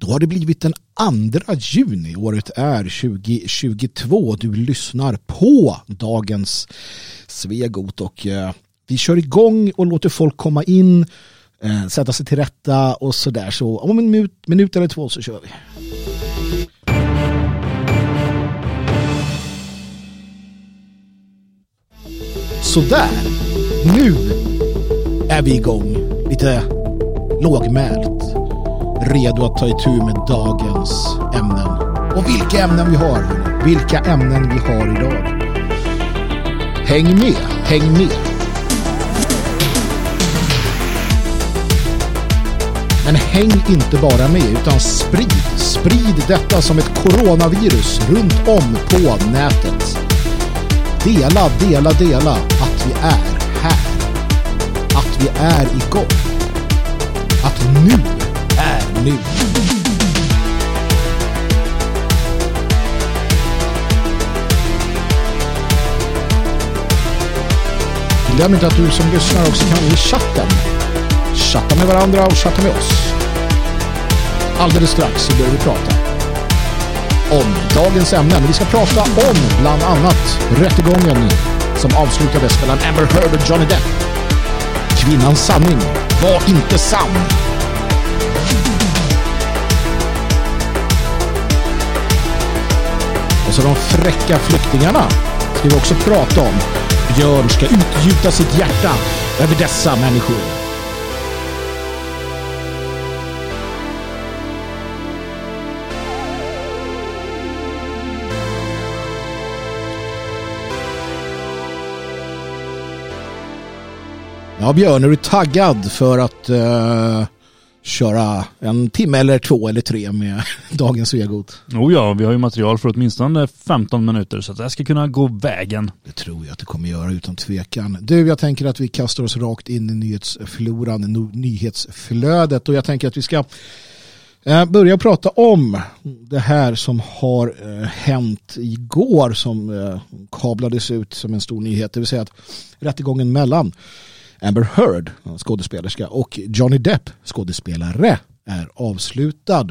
Då har det blivit den 2 juni. Året är 2022. Du lyssnar på dagens Svegot och eh, vi kör igång och låter folk komma in, eh, sätta sig till rätta och sådär. Så om en minut, minut eller två så kör vi. Sådär. Nu är vi igång. Lite lågmält. Redo att ta itu med dagens ämnen. Och vilka ämnen vi har. Vilka ämnen vi har idag. Häng med, häng med. Men häng inte bara med utan sprid, sprid detta som ett coronavirus runt om på nätet. Dela, dela, dela att vi är här. Att vi är igång. Att nu nu. Glöm inte att du som lyssnar också kan i chatten chatta med varandra och chatta med oss. Alldeles strax så börjar vi prata om dagens ämne. Vi ska prata om bland annat rättegången som avslutades mellan Amber Heard och Johnny Depp. Kvinnans sanning var inte sann. Alltså så de fräcka flyktingarna ska vi också prata om. Björn ska utgjuta sitt hjärta över dessa människor. Ja, Björn, är du taggad för att uh, köra en timme eller två eller tre med dagens Svegot? Oh ja, vi har ju material för åtminstone 15 minuter så att det ska kunna gå vägen. Det tror jag att det kommer göra utan tvekan. Du, jag tänker att vi kastar oss rakt in i nyhetsfloran, nyhetsflödet och jag tänker att vi ska uh, börja prata om det här som har uh, hänt igår som kablades ut som en stor nyhet, det vill säga att rättegången mellan Amber Heard, eh, skådespelerska, och Johnny Depp, skådespelare, är avslutad.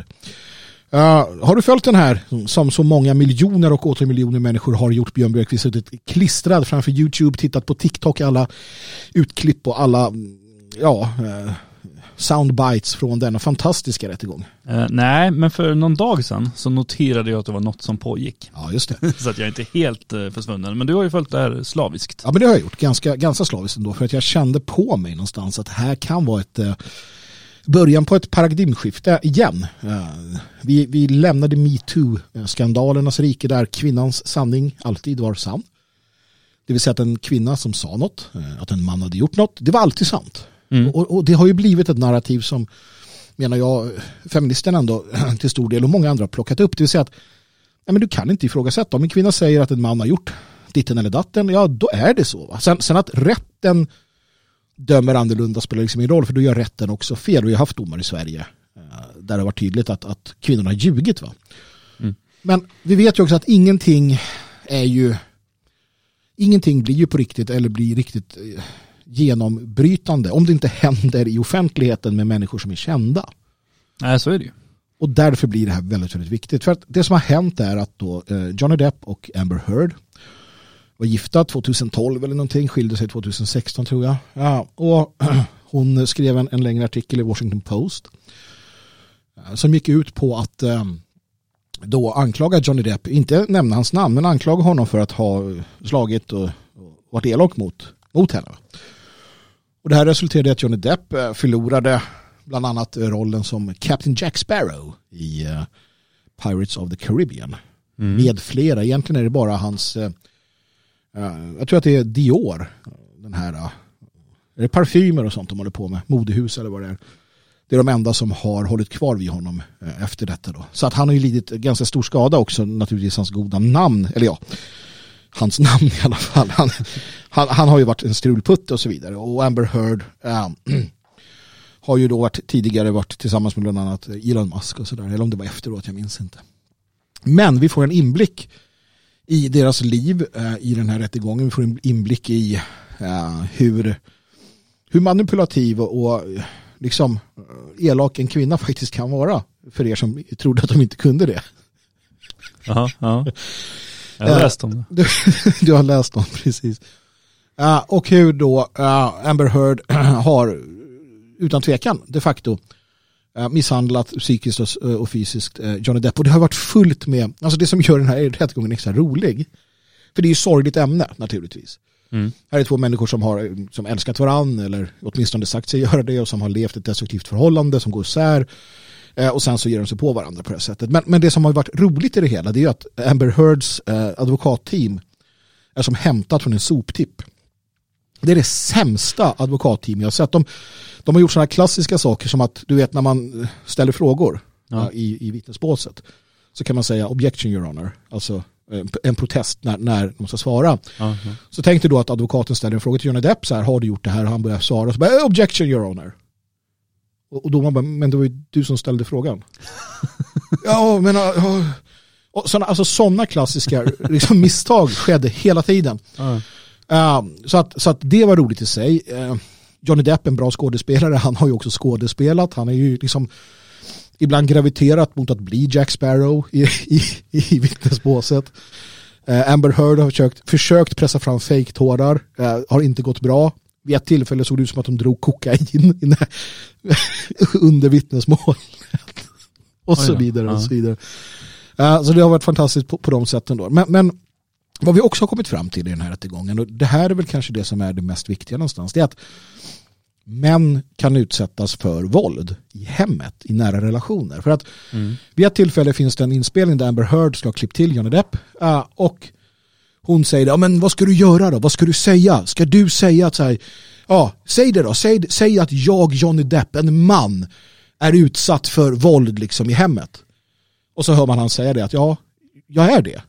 Uh, har du följt den här som så många miljoner och åter miljoner människor har gjort Björn Björkqvist suttit klistrad framför YouTube, tittat på TikTok, alla utklipp och alla mm, ja, uh, soundbites från denna fantastiska rättegång? Uh, nej, men för någon dag sedan så noterade jag att det var något som pågick. Ja, just det. så att jag är inte helt uh, försvunnen. Men du har ju följt det här slaviskt. Ja, men det har jag gjort. Ganska, ganska slaviskt ändå. För att jag kände på mig någonstans att det här kan vara ett uh, början på ett paradigmskifte igen. Vi, vi lämnade metoo-skandalernas rike där kvinnans sanning alltid var sann. Det vill säga att en kvinna som sa något, att en man hade gjort något, det var alltid sant. Mm. Och, och, det har ju blivit ett narrativ som menar jag feministerna ändå till stor del och många andra har plockat upp. Det vill säga att nej, men du kan inte ifrågasätta. Om en kvinna säger att en man har gjort ditten eller datten, ja då är det så. Va? Sen, sen att rätten dömer annorlunda spelar liksom ingen roll för då gör rätten också fel. Vi har haft domar i Sverige eh, där det var tydligt att, att kvinnorna har ljugit. Va? Mm. Men vi vet ju också att ingenting är ju ingenting blir ju på riktigt eller blir riktigt eh, genombrytande om det inte händer i offentligheten med människor som är kända. Nej, så är det ju. Och därför blir det här väldigt, väldigt viktigt. För att det som har hänt är att då eh, Johnny Depp och Amber Heard var gifta 2012 eller någonting, skilde sig 2016 tror jag. Ja, och hon skrev en, en längre artikel i Washington Post eh, som gick ut på att eh, då anklaga Johnny Depp, inte nämna hans namn, men anklaga honom för att ha slagit och, och varit elak mot, mot henne. Och det här resulterade i att Johnny Depp eh, förlorade bland annat rollen som Captain Jack Sparrow i uh, Pirates of the Caribbean. Mm. Med flera, egentligen är det bara hans, jag tror att det är Dior, den här, är det parfymer och sånt de håller på med, modehus eller vad det är. Det är de enda som har hållit kvar vid honom efter detta då. Så att han har ju lidit ganska stor skada också, naturligtvis hans goda namn, eller ja, hans namn i alla fall. Han, han, han har ju varit en strulputte och så vidare. Och Amber Heard äh, har ju då varit, tidigare varit tillsammans med bland annat Elon Musk och sådär. Eller om det var efteråt, jag minns inte. Men vi får en inblick i deras liv äh, i den här rättegången. Vi får en inblick i äh, hur, hur manipulativ och, och liksom eh, elak en kvinna faktiskt kan vara för er som trodde att de inte kunde det. Aha, aha. Jag har läst om det. Du, du har läst om, precis. Uh, och hur då uh, Amber Heard har utan tvekan de facto uh, misshandlat psykiskt och, och fysiskt Johnny Depp. Och det har varit fullt med, alltså det som gör den här rättegången extra rolig. För det är ju sorgligt ämne naturligtvis. Mm. Här är två människor som har som älskat varandra eller åtminstone sagt sig göra det och som har levt ett destruktivt förhållande som går isär. Eh, och sen så ger de sig på varandra på det sättet. Men, men det som har varit roligt i det hela det är ju att Amber Heards eh, advokatteam är som hämtat från en soptipp. Det är det sämsta advokatteam jag har sett. De, de har gjort sådana klassiska saker som att du vet när man ställer frågor ja. i, i vittnesbåset så kan man säga objection your honor. Alltså eh, en protest när, när de ska svara. Uh -huh. Så tänkte då att advokaten ställer en fråga till Johnny Depp så här, har du gjort det här? Och han börjar svara så bara, objection your honor. Och domaren bara, men det var ju du som ställde frågan. ja, men... Ja. Och såna, alltså sådana klassiska liksom, misstag skedde hela tiden. Mm. Uh, så, att, så att det var roligt i sig. Uh, Johnny Depp, en bra skådespelare, han har ju också skådespelat. Han är ju liksom ibland graviterat mot att bli Jack Sparrow i, i, i vittnesbåset. Uh, Amber Heard har försökt, försökt pressa fram fejktårar, har inte gått bra vid ett tillfälle såg det ut som att de drog kokain under vittnesmålet. och så vidare och så vidare. Uh, så det har varit fantastiskt på, på de sätten då. Men, men, vad vi också har kommit fram till i den här rättegången, och det här är väl kanske det som är det mest viktiga någonstans, det är att män kan utsättas för våld i hemmet, i nära relationer. För att mm. vid ett tillfälle finns det en inspelning där Amber Heard ska ha klippt till Johnny Depp uh, och hon säger, ja men vad ska du göra då? Vad ska du säga? Ska du säga att så här, ja, säg det då. Säg, säg att jag, Johnny Depp, en man, är utsatt för våld liksom i hemmet. Och så hör man han säga det att ja, jag är det.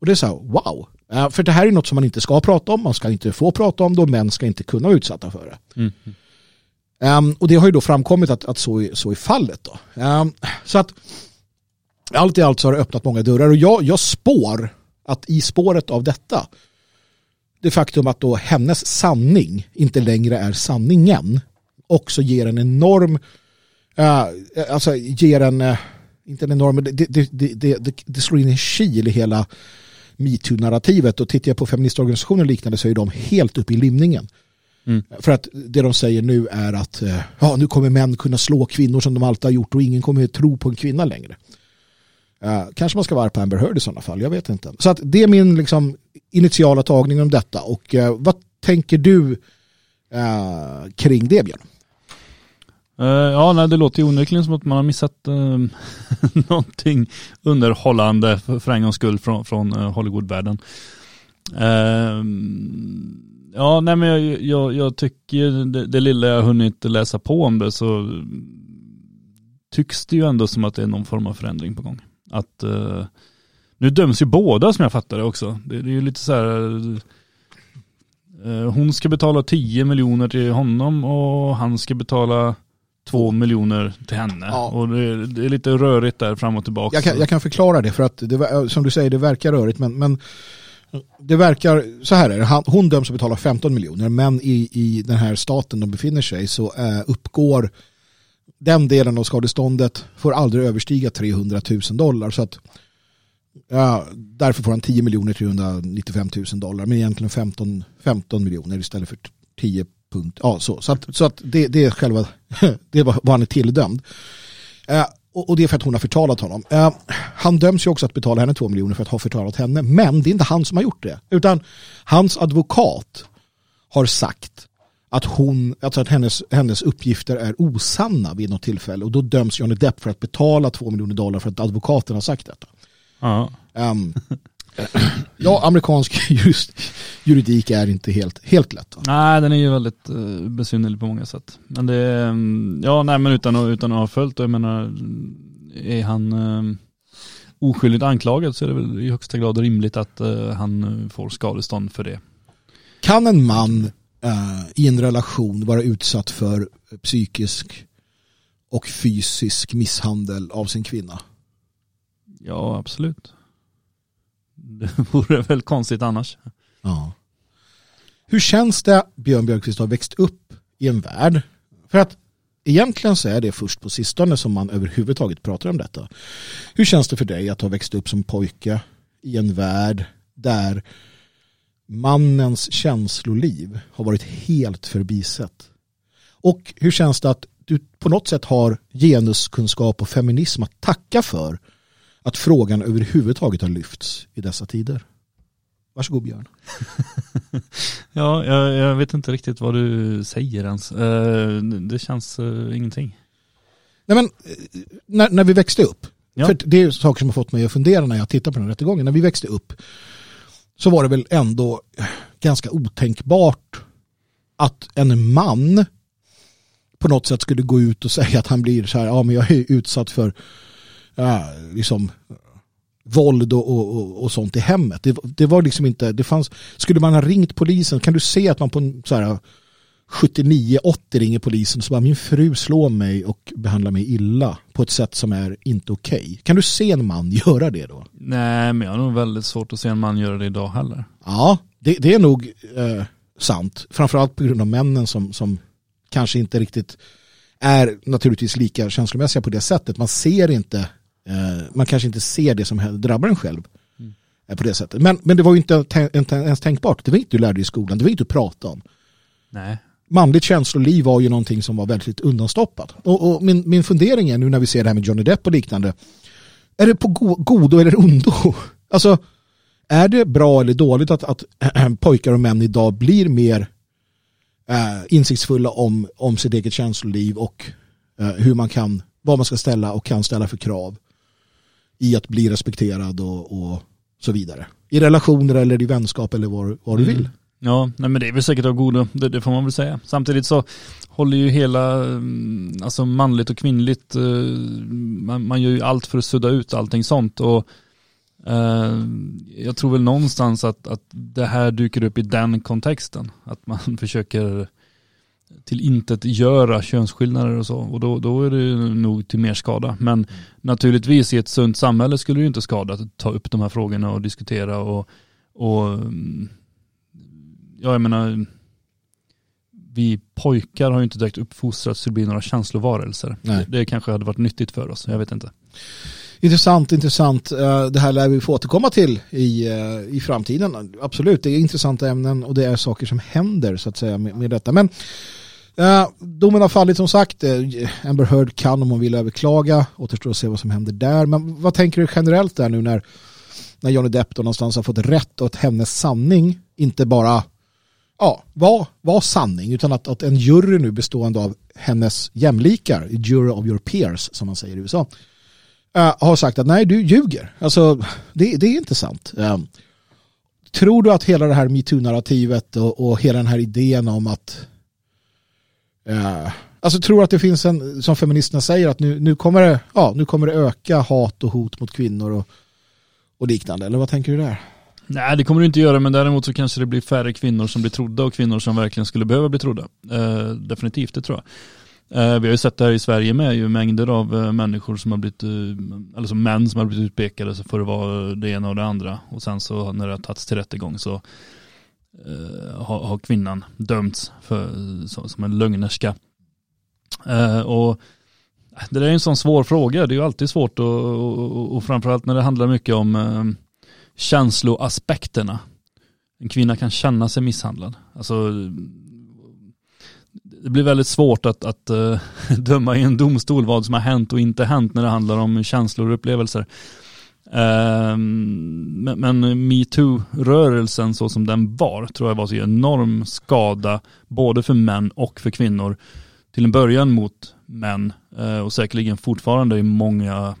Och det är så här, wow. För det här är något som man inte ska prata om, man ska inte få prata om det och män ska inte kunna vara utsatta för det. Mm. Um, och det har ju då framkommit att, att så, är, så är fallet. Då. Um, så att allt i allt så har det öppnat många dörrar och jag, jag spår att i spåret av detta det faktum att då hennes sanning inte längre är sanningen också ger en enorm uh, alltså ger en uh, inte en enorm det, det, det, det, slår in en kil i hela metoo-narrativet och tittar jag på feministorganisationer och liknande så är de helt uppe i limningen. Mm. För att det de säger nu är att ja, nu kommer män kunna slå kvinnor som de alltid har gjort och ingen kommer tro på en kvinna längre. Uh, kanske man ska vara på Amber Heard i sådana fall, jag vet inte. Så att det är min liksom, initiala tagning om detta. Och uh, vad tänker du uh, kring det Björn? ja, nej, det låter ju onekligen som att man har missat uh, någonting underhållande för, för en gångs skull från, från Hollywoodvärlden. ja, nej men jag, jag, jag tycker det, det lilla jag har hunnit läsa på om det så tycks det ju ändå som att det är någon form av förändring på gång. Att uh, nu döms ju båda som jag fattar det också. Det, det är ju lite så här uh, hon ska betala 10 miljoner till honom och han ska betala 2 miljoner till henne. Ja. Och det, det, är lite rörigt där fram och tillbaka. Jag kan, jag kan förklara det för att det, som du säger det verkar rörigt men, men det verkar, så här är det, hon döms att betala 15 miljoner men i, i den här staten de befinner sig så äh, uppgår den delen av skadeståndet får aldrig överstiga 300 000 dollar. Så att, ja, därför får han 10 miljoner 395 000 dollar. Men egentligen 15, 15 miljoner istället för 10 punkt. Ja, så, så att, så att det, det är själva det var vad han är tilldömd. Eh, och, och, det är för att hon har förtalat honom. Eh, han döms ju också att betala henne 2 miljoner för att ha förtalat henne. Men det är inte han som har gjort det. Utan hans advokat har sagt att, hon, alltså att hennes, hennes uppgifter är osanna vid något tillfälle och då döms Johnny Depp för att betala två miljoner dollar för att advokaten har sagt detta. Ja. Um, ja, amerikansk just, juridik är inte helt, helt lätt. Nej, den är ju väldigt uh, besynnerlig på många sätt. Men det är, um, ja nej men utan utan att ha följt och jag menar, är han um, oskyldigt anklagad så är det väl i högsta grad rimligt att uh, han får skadestånd för det. Kan en man uh, i en relation vara utsatt för psykisk och fysisk misshandel av sin kvinna? Ja, absolut. Det vore väl konstigt annars. Ja. Hur känns det, Björn Björkqvist, har växt upp i en värld? För att egentligen så är det först på sistone som man överhuvudtaget pratar om detta. Hur känns det för dig att ha växt upp som pojke i en värld där mannens känsloliv har varit helt förbisett? Och hur känns det att du på något sätt har genuskunskap och feminism att tacka för att frågan överhuvudtaget har lyfts i dessa tider? Varsågod Björn. ja, jag, jag, vet inte riktigt vad du säger ens. Uh, det känns uh, ingenting. Nej men, eh, när, när vi växte upp, ja. för det är saker som har fått mig att fundera när jag tittar på den här rättegången. När vi växte upp så var det väl ändå ganska otänkbart att en man på något sätt skulle gå ut och säga att han blir så här, ja men jag är utsatt för ja, liksom våld och, och, och, sånt i hemmet. Det, det, var liksom inte, det fanns, skulle man ha ringt polisen, kan du se att man på så här 79-80 ringer polisen och så bara min fru slår mig och behandlar mig illa på ett sätt som är inte okej. Okay. Kan du se en man göra det då? Nej, men jag har nog väldigt svårt att se en man göra det idag heller. Ja, det, det är nog eh, sant. Framförallt på grund av männen som, som kanske inte riktigt är naturligtvis lika känslomässiga på det sättet. Man ser inte, eh, man kanske inte ser det som drabbar en själv mm. Eh, på det sättet. Men, men det var ju inte, inte ens tänkbart. Det var inte du lärde dig i skolan, det var inte att prata om. Nej. Manligt känsloliv var ju någonting som var väldigt undanstoppat. Och, och min, min fundering är nu när vi ser det här med Johnny Depp och liknande. Är det på go godo eller ondo? Alltså, är det bra eller dåligt att, att pojkar och män idag blir mer eh, insiktsfulla om, om sitt eget känsloliv och eh, hur man kan, vad man ska ställa och kan ställa för krav i att bli respekterad och, och så vidare. I relationer eller i vänskap eller vad, vad du mm. Ja, nej men det är väl säkert av godo, det, det, får man väl säga. Samtidigt så håller ju hela, mm, alltså manligt och kvinnligt, eh, man, man gör ju allt för att sudda ut allting sånt och Uh, jag tror väl någonstans att, att det här dyker upp i den kontexten. Att man försöker till intet göra könsskillnader och så. Och då, då är det nog till mer skada. Men mm. naturligtvis i ett sunt samhälle skulle det ju inte skada att ta upp de här frågorna och diskutera och, och mm, ja, jag menar vi pojkar har ju inte direkt uppfostrats till att bli några känslovarelser. Det, det kanske hade varit nyttigt för oss, jag vet inte. Intressant, intressant. Eh, det här lär vi få återkomma till i, eh, i framtiden. Absolut, det är intressanta ämnen och det är saker som händer så att säga med, med detta. Men uh, domen har fallit som sagt. Amber Heard kan om hon vill överklaga. Återstår att se vad som händer där. Men vad tänker du generellt där nu när, när Johnny Depp då någonstans har fått rätt att hennes sanning inte bara ja, var, var sanning utan att, att en jury nu bestående av hennes jämlikar, jury of your peers som man säger i USA, äh, har sagt att nej, du ljuger. Alltså, det, det är inte sant. Äh, tror du att hela det här metoo-narrativet och, och hela den här idén om att äh, Alltså tror du att det finns en, som feministerna säger, att nu, nu, kommer, det, ja, nu kommer det öka hat och hot mot kvinnor och, och liknande? Eller vad tänker du där? Nej, det kommer det inte göra, men däremot så kanske det blir färre kvinnor som blir trodda och kvinnor som verkligen skulle behöva bli trodda. Eh, definitivt, det tror jag. Eh, vi har ju sett det här i Sverige med ju mängder av eh, människor som har blivit, eh, eller som män som har blivit utpekade så får det vara det ena och det andra. Och sen så när det har tagits till rättegång så eh, har, har kvinnan dömts för, som en lögnerska. Eh, och eh, det där är en sån svår fråga. Det är ju alltid svårt och, och, och framförallt när det handlar mycket om känsloaspekterna. En kvinna kan känna sig misshandlad. Alltså det blir väldigt svårt att, att uh, döma i en domstol vad som har hänt och inte hänt när det handlar om känslor och upplevelser. Uh, men, men metoo-rörelsen så som den var tror jag var så enorm skada både för män och för kvinnor. Till en början mot män uh, och säkerligen fortfarande i många,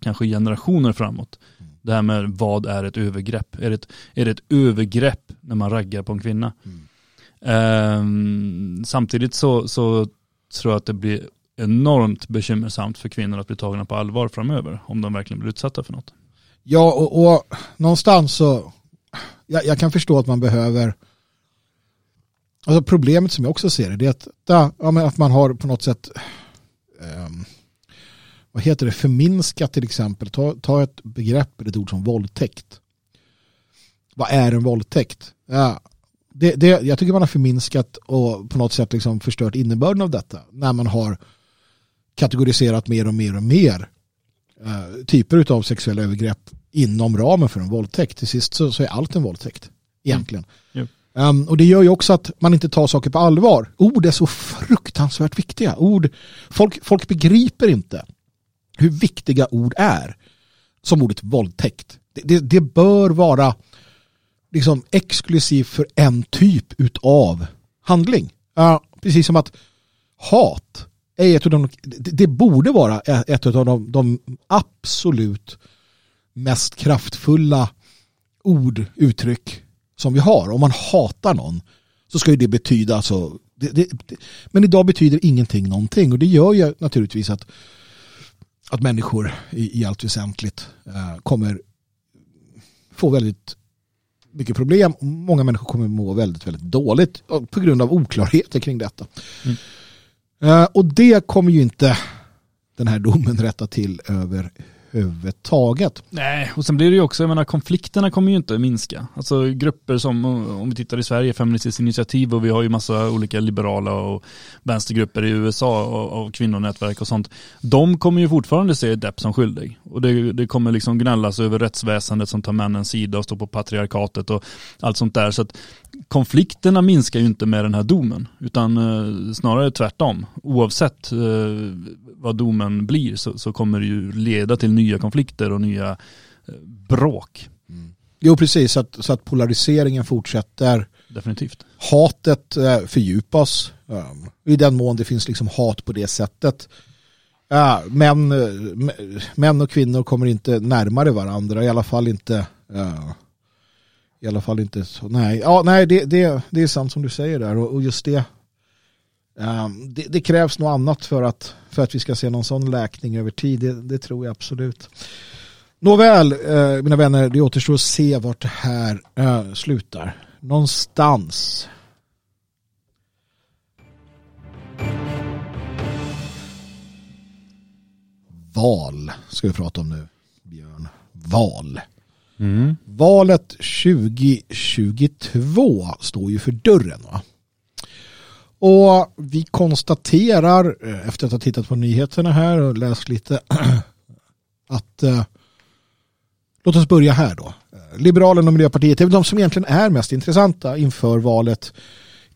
kanske generationer framåt. Det här med vad är ett övergrepp? Är det ett, är det ett övergrepp när man raggar på en kvinna? Mm. Um, samtidigt så, så tror jag att det blir enormt bekymmersamt för kvinnor att bli tagna på allvar framöver om de verkligen blir utsatta för något. Ja, och, och någonstans så, jag, jag, kan förstå att man behöver, alltså problemet som jag också ser det, är att, ja, att man har på något sätt, um, vad heter det, förminska till exempel, ta, ta ett begrepp, ett ord som våldtäkt. Vad är en våldtäkt? Ja, det, det, jag tycker man har förminskat och på något sätt liksom förstört innebörden av detta när man har kategoriserat mer och mer och mer uh, typer av sexuella övergrepp inom ramen för en våldtäkt. Till sist så, så är allt en våldtäkt egentligen. Mm. Um, och det gör ju också att man inte tar saker på allvar. Ord är så fruktansvärt viktiga. Ord, folk, folk begriper inte hur viktiga ord är. Som ordet våldtäkt. Det, det, det bör vara liksom exklusivt för en typ av handling. Uh, precis som att hat är ett av de, det, det borde vara ett av de, de absolut mest kraftfulla ord, uttryck som vi har. Om man hatar någon så ska ju det betyda alltså, det, det, men idag betyder ingenting någonting och det gör ju naturligtvis att, att människor i, i allt väsentligt eh, kommer få väldigt mycket problem. Många människor kommer må väldigt, väldigt dåligt på grund av oklarheter kring detta. Mm. Eh, och det kommer ju inte den här domen rätta till över överhuvudtaget. Nej, och sen blir det ju också, jag menar konflikterna kommer ju inte minska. Alltså grupper som, om vi tittar i Sverige, Feministiskt initiativ och vi har ju massa olika liberala och vänstergrupper i USA och, och kvinnonätverk och sånt. De kommer ju fortfarande se Depp som skyldig. Och det, det kommer liksom gnällas över rättsväsendet som tar männens sida och står på patriarkatet och allt sånt där. Så att konflikterna minskar ju inte med den här domen, utan eh, snarare tvärtom. Oavsett eh, vad domen blir så, så, kommer det ju leda till nya konflikter och nya eh, bråk. Mm. Jo, precis, så att, så att polariseringen fortsätter. Definitivt. Hatet eh, fördjupas um, i den mån det finns liksom hat på det sättet. Uh, män, män och kvinnor kommer inte närmare varandra, i alla fall inte uh, i alla fall inte så. Nej, ja, nej det, det, det är sant som du säger där. Och, och just det, um, det, det. krävs något annat för att, för att vi ska se någon sån läkning över tid. Det, det tror jag absolut. Nåväl, eh, mina vänner, det återstår att se vart det här eh, slutar. Någonstans. Val ska vi prata om nu, Björn. Val. Mm. Valet 2022 står ju för dörren. Va? Och vi konstaterar eh, efter att ha tittat på nyheterna här och läst lite att eh, låt oss börja här då. Eh, Liberalerna och Miljöpartiet är väl de som egentligen är mest intressanta inför valet.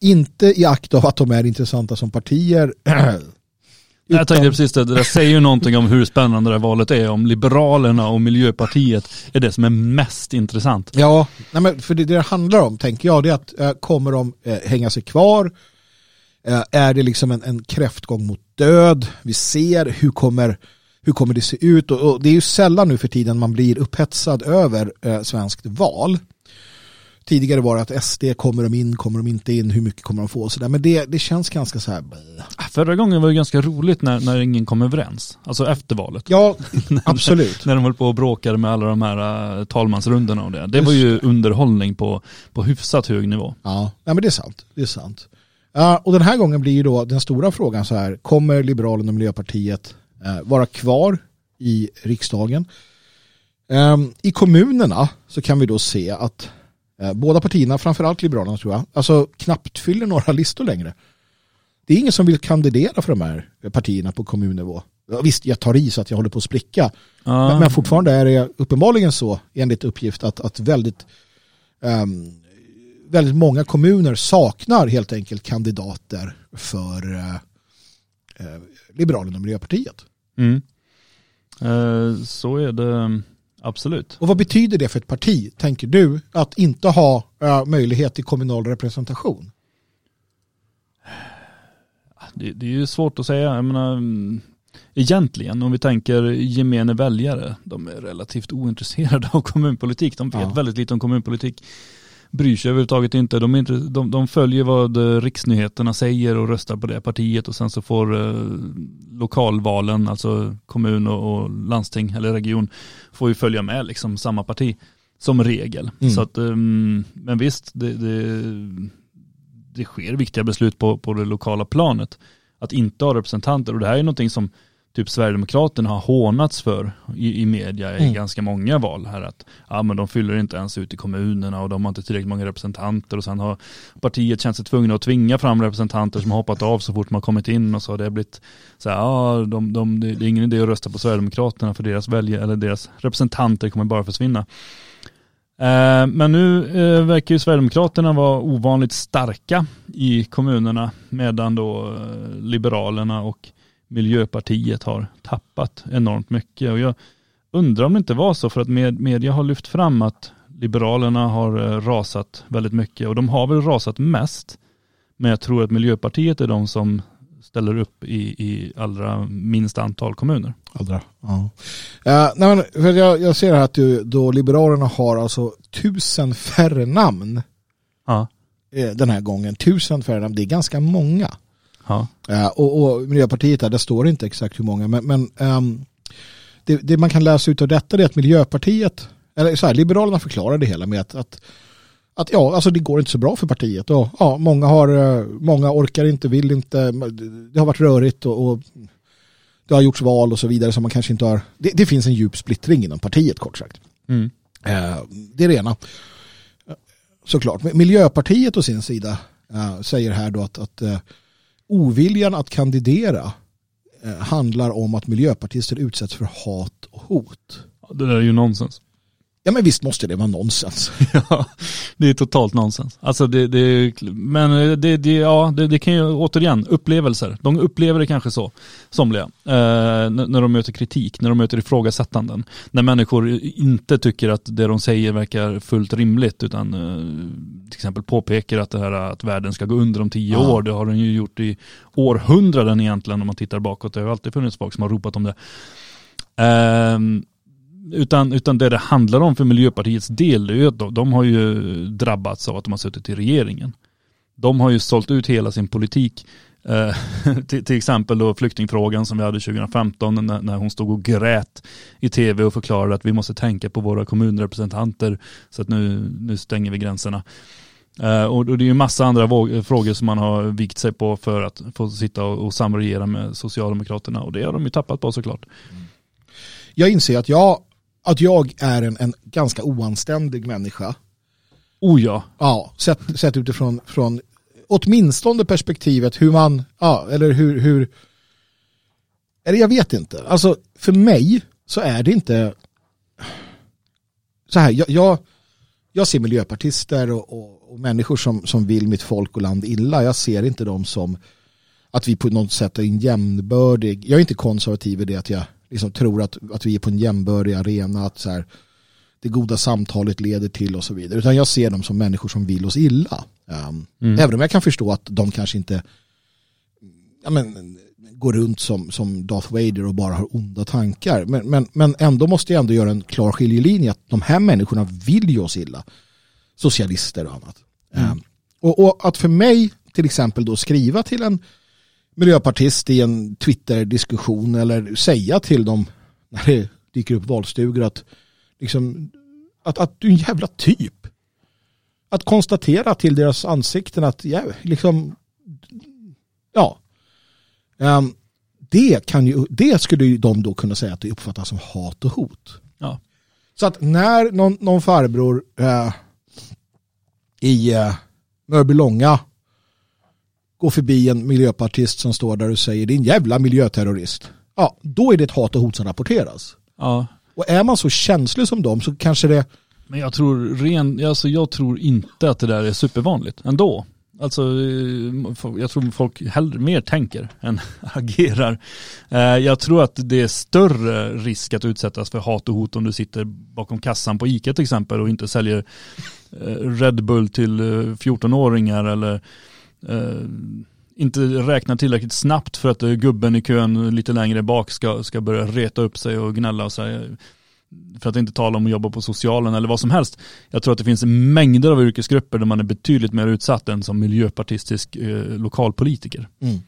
Inte i akt av att de är intressanta som partier Utan... Jag tänkte precis det, det där säger ju någonting om hur spännande det här valet är. Om Liberalerna och Miljöpartiet är det som är mest intressant. Ja, nej men för det det handlar om, tänker jag, det är att äh, kommer de äh, hänga sig kvar? Äh, är det liksom en, en kräftgång mot död? Vi ser hur kommer, hur kommer det se ut? Och, och det är ju sällan nu för tiden man blir upphetsad över äh, svenskt val. Tidigare var det att SD, kommer de in, kommer de inte in, hur mycket kommer de få? Så där. Men det, det känns ganska så här. Förra gången var det ganska roligt när, när ingen kom överens. Alltså efter valet. Ja, absolut. när de höll på och bråkade med alla de här uh, talmansrundorna och det. Det var ju underhållning på, på hyfsat hög nivå. Ja, ja men det är sant. Det är sant. Uh, och den här gången blir ju då den stora frågan så här. Kommer Liberalerna och Miljöpartiet uh, vara kvar i riksdagen? Um, I kommunerna så kan vi då se att båda partierna, framförallt Liberalerna tror jag, alltså knappt fyller några listor längre. Det är ingen som vill kandidera för de här partierna på kommunnivå. Visst, jag tar i så att jag håller på att spricka. Ah. Men, men, fortfarande är det uppenbarligen så, enligt uppgift, att, att väldigt, um, väldigt många kommuner saknar helt enkelt kandidater för uh, uh, Liberalerna och Miljöpartiet. Mm. Uh, så är det Absolut. Och vad betyder det för ett parti, tänker du, att inte ha äh, möjlighet till kommunal representation? Det, det, är ju svårt att säga. Jag menar, egentligen, om vi tänker gemene väljare, de är relativt ointresserade av kommunpolitik. De vet ja. väldigt lite om kommunpolitik bryr sig överhuvudtaget inte. De, inte de, de följer vad eh, riksnyheterna säger och röstar på det partiet och sen så får eh, lokalvalen, alltså kommun och, och, landsting eller region, får ju följa med liksom samma parti som regel. Mm. Så att, um, men visst, det, det, det sker viktiga beslut på, på det lokala planet. Att inte ha representanter och det här är någonting som typ Sverigedemokraterna har hånats för i, i media i Mm. ganska många val här att ja men de fyller inte ens ut i kommunerna och de har inte tillräckligt många representanter och sen har partiet känt sig tvungna att tvinga fram representanter som har hoppat av så fort man kommit in och så har det blivit så här, ja de, de, det är ingen idé att rösta på Sverigedemokraterna för deras väljare eller deras representanter kommer bara försvinna. Eh, Men nu eh, verkar ju Sverigedemokraterna vara ovanligt starka i kommunerna medan då eh, Liberalerna och Miljöpartiet har tappat enormt mycket. Och jag undrar om det inte var så för att med, media har lyft fram att Liberalerna har eh, rasat väldigt mycket och de har väl rasat mest. Men jag tror att Miljöpartiet är de som ställer upp i, i allra minst antal kommuner. Allra. Ja. Eh, nej men, för jag, jag ser här att du, då Liberalerna har alltså tusen färre namn Ja. eh, den här gången. Tusen färre namn, det är ganska många. Ja. Eh, och, och Miljöpartiet, där, det står inte exakt hur många, men, men ehm, det, det man kan läsa ut av detta är att Miljöpartiet, eller så här, Liberalerna förklarar det hela med att, att, att ja, alltså det går inte så bra för partiet. Och, ja, många, har, eh, många orkar inte, vill inte, det har varit rörigt och, och det har gjorts val och så vidare som man kanske inte har, det, det finns en djup splittring inom partiet kort sagt. Mm. Eh, det är det ena. Eh, Såklart. Miljöpartiet å sin sida eh, säger här då att, att eh, oviljan att kandidera eh, handlar om att miljöpartister utsätts för hat och hot. Det där är ju nonsens. Ja men visst måste det vara nonsens. Ja, det är totalt nonsens. Alltså det, det, men det, det, ja, det, det kan ju återigen, upplevelser. De upplever det kanske så, somliga, eh, när de möter kritik, när de möter ifrågasättanden. När människor inte tycker att det de säger verkar fullt rimligt, utan eh, till exempel påpekar att det här att världen ska gå under om tio Ja. år, det har den ju gjort i århundraden egentligen om man tittar bakåt. Det har alltid funnits folk som har ropat om det. Ehm, utan, utan det det handlar om för Miljöpartiets del är ju att de, de har ju drabbats av att de har suttit i regeringen. De har ju sålt ut hela sin politik. Eh, till, till exempel då flyktingfrågan som vi hade 2015 när, när hon stod och grät i tv och förklarade att vi måste tänka på våra kommunrepresentanter så att nu, nu stänger vi gränserna. Eh, och, och det är ju massa andra våg, frågor som man har vikt sig på för att få sitta och, och samregera med Socialdemokraterna och det har de ju tappat på såklart. Jag inser att jag, att jag är en, en ganska oanständig människa. Oh ja, Ja, sett, sett utifrån från åtminstone perspektivet hur man, ja, eller hur, hur, eller jag vet inte. Alltså för mig så är det inte så här, jag, jag, jag ser miljöpartister och, och, och människor som, som vill mitt folk och land illa. Jag ser inte dem som att vi på något sätt är en jämnbördig, jag är inte konservativ i det att jag liksom tror att, att vi är på en jämnbördig arena, att så här, det goda samtalet leder till och så vidare. Utan jag ser dem som människor som vill oss illa. Um, Mm. Även om jag kan förstå att de kanske inte ja, men, går runt som, som Darth Vader och bara har onda tankar. Men, men, men ändå måste jag ändå göra en klar skiljelinje att de här människorna vill ju oss illa. Socialister och annat. Mm. Um, och, och att för mig till exempel då skriva till en miljöpartist i en Twitter-diskussion eller säga till dem när det dyker upp valstugor att, liksom, att, att du är en jävla typ. Att konstatera till deras ansikten att ja, liksom, ja, Ehm, det, kan ju, det skulle ju de då kunna säga att det uppfattas som hat och hot. Ja. Så att när någon, någon farbror eh, i eh, Mörbylånga går förbi en miljöpartist som står där och säger din jävla miljöterrorist. Ja, då är det ett hat och hot som rapporteras. ja. Och är man så känslig som dem så kanske det, Men jag tror, ren, alltså jag tror inte att det där är supervanligt ändå. Alltså eh, jag tror folk hellre mer tänker än agerar. Eh, Jag tror att det är större risk att utsättas för hat och hot om du sitter bakom kassan på ICA till exempel och inte säljer eh, Red Bull till eh, 14-åringar eller inte räknar tillräckligt snabbt för att eh, gubben i kön lite längre bak ska, ska börja reta upp sig och gnälla och säga för att inte tala om att jobba på socialen eller vad som helst. Jag tror att det finns mängder av yrkesgrupper där man är betydligt mer utsatt än som miljöpartistisk eh, lokalpolitiker. mm,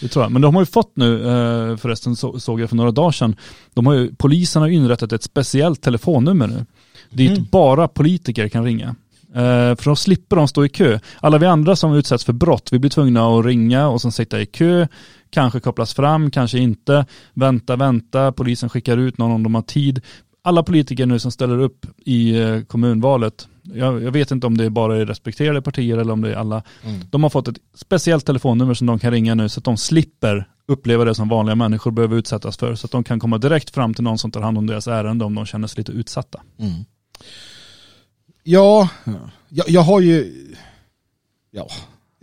Det tror jag. Men de har ju fått nu, eh, förresten så, såg jag för några dagar sedan, de har ju, polisen har inrättat ett speciellt telefonnummer nu. Dit Mm. bara politiker kan ringa. Eh, för då slipper de stå i kö. Alla vi andra som utsätts för brott, vi blir tvungna att ringa och sen sitta i kö, kanske kopplas fram, kanske inte, vänta, vänta, polisen skickar ut någon om de har tid. Alla politiker nu som ställer upp i eh, kommunvalet, jag, jag vet inte om det bara är respekterade partier eller om det är alla, Mm. de har fått ett speciellt telefonnummer som de kan ringa nu så att de slipper uppleva det som vanliga människor behöver utsättas för. Så att de kan komma direkt fram till någon som tar hand om deras ärende om de känner sig lite utsatta. Mm. Ja, jag, jag har ju, ja,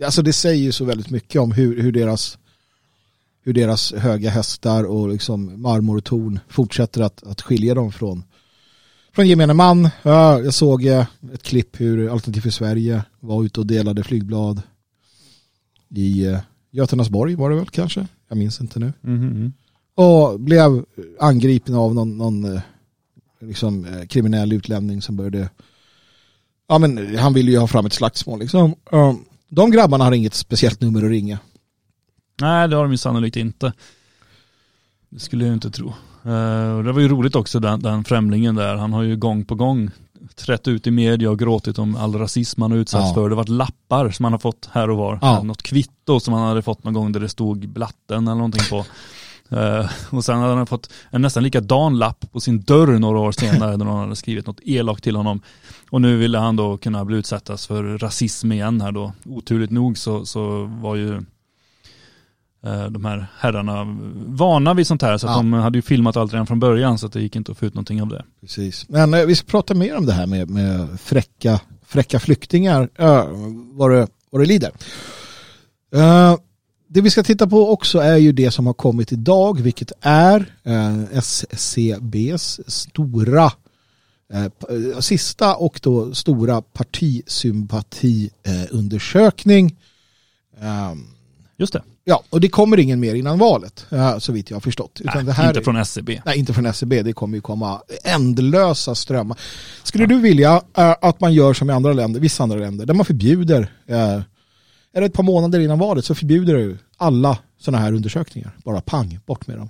alltså det säger ju så väldigt mycket om hur, hur deras hur deras höga hästar och liksom marmortorn fortsätter att, att skilja dem från, från gemene man. Ja, jag såg eh, ett klipp hur Alternativ för Sverige var ute och delade flygblad i eh, Göteborg var det väl kanske? Jag minns inte nu. Och blev angripen av någon, någon eh, liksom, kriminell utlänning som började Ja men han ville ju ha fram ett slagsmål liksom. Um, De grabbarna har inget speciellt nummer att ringa. Nej, det har de ju sannolikt inte. Det skulle jag inte tro. Eh, och det var ju roligt också den, den främlingen där. Han har ju gång på gång trätt ut i media och gråtit om all rasism han har utsatts Ja. för. Det har varit lappar som han har fått här och var. Ja. Något kvitto som han hade fått någon gång där det stod blatten eller någonting på. Eh, och sen hade han fått en nästan likadan lapp på sin dörr några år senare där någon hade skrivit något elakt till honom. Och nu ville han då kunna bli utsättas för rasism igen här då. Oturligt nog så, så var ju eh, de här herrarna vana vid sånt här så att Ja. de hade ju filmat allt redan från början så att det gick inte att få ut någonting av det. Precis. Men eh, vi ska prata mer om det här med, med fräcka, fräcka flyktingar vad, det, vad det lider. Det vi ska titta på också är ju det som har kommit idag vilket är eh, SCBs stora eh, eh, sista och då stora partisympatiundersökning. Eh, Just det, ja, och det kommer ingen mer innan valet så vitt jag har förstått. Utan Nej, inte är- från SCB. Nej, inte från SCB. Det kommer ju komma ändlösa strömmar. Skulle du vilja att man gör som i andra länder, vissa andra länder, där man förbjuder, är det ett par månader innan valet så förbjuder du alla sådana här undersökningar. Bara pang, bort med dem.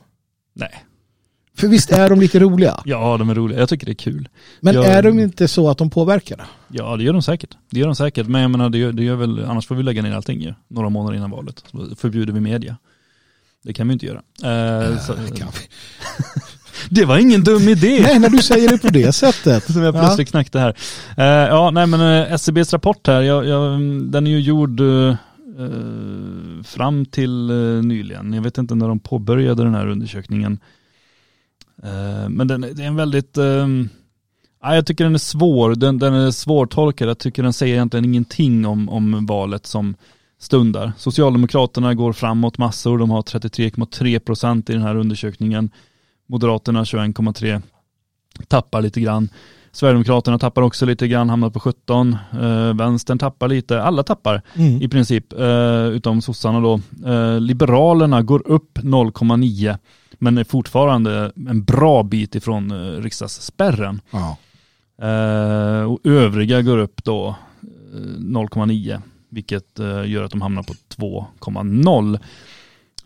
Nej, För visst är de lite roliga. ja de är roliga. Jag tycker det är kul. Men Ja. är de inte så att de påverkar? Ja det gör de säkert. Det gör de säkert. Men jag menar det gör, det gör väl, annars får vi lägga ner allting ju. Några månader innan valet. Så förbjuder vi media. Det kan vi inte göra. Eh, så, Eh, kan vi- det var ingen dum idé. Nej, när du säger det på det sättet. Som jag plötsligt knackte här. Eh, ja, nej men eh, SCBs rapport här, jag, jag, den är ju gjord eh, fram till nyligen. Jag vet inte när de påbörjade den här undersökningen. Men den, det är en väldigt, eh, ja, jag tycker den är svår, den, den är svårtolkad. Jag tycker den säger egentligen ingenting om, om valet som stundar. Socialdemokraterna går framåt massor, de har 33,3 procent i den här undersökningen. Moderaterna 21,3 tappar lite grann. Sverigedemokraterna tappar också lite grann, hamnar på 17. Eh, vänstern tappar lite, alla tappar Mm. i princip, eh, utom sossarna då. Eh, Liberalerna går upp 0,9 men är fortfarande en bra bit ifrån eh, riksdagsspärren. Ja. Eh, och övriga går upp då eh, 0,9 vilket eh, gör att de hamnar på 2,0.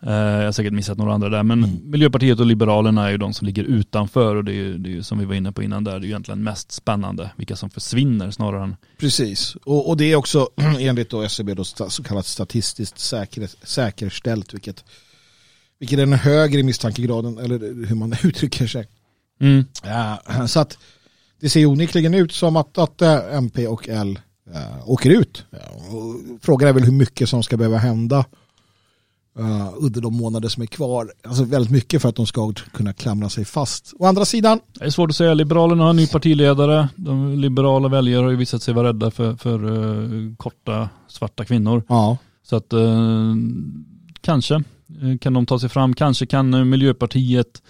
Eh, jag har säkert missat några andra där men Mm. Miljöpartiet och Liberalerna är ju de som ligger utanför och det är ju, det är ju som vi var inne på innan där, det är ju egentligen mest spännande vilka som försvinner snarare än Precis, och, och det är också enligt då SCB då sta- så kallat statistiskt säker, säkerställt vilket, vilket är den högre misstankegraden eller hur man uttrycker sig. mm. Ja, så att det ser onekligen ut som att, att eh, MP och L äh, åker ut. Ja, och frågan är väl hur mycket som ska behöva hända uh, under de månader som är kvar. Alltså väldigt mycket för att de ska kunna klamra sig fast. Å andra sidan, Det är svårt att säga. Liberalerna har en ny partiledare. De liberala väljare har ju visat sig vara rädda för, för eh, korta svarta kvinnor. ja, Så att eh, kanske kan de ta sig fram. Kanske kan Miljöpartiet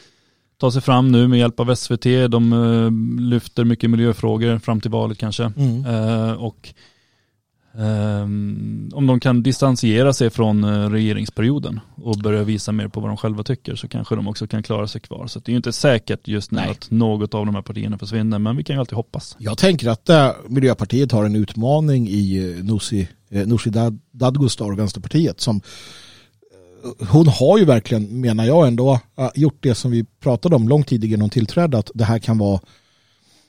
ta sig fram nu med hjälp av SVT. De lyfter mycket miljöfrågor fram till valet kanske. mm. Och ehm, om de kan distansiera sig från eh, regeringsperioden och börja visa mer på vad de själva tycker så kanske de också kan klara sig kvar. Så det är ju inte säkert just nu Nej. att något av de här partierna försvinner men vi kan ju alltid hoppas. Jag tänker att äh, Miljöpartiet har en utmaning i äh, Nooshi, äh, Dad- Dadgostar, Vänsterpartiet, som hon har ju verkligen, menar jag ändå, äh, gjort det som vi pratade om långt tidigare när hon tillträdde, att det här kan vara,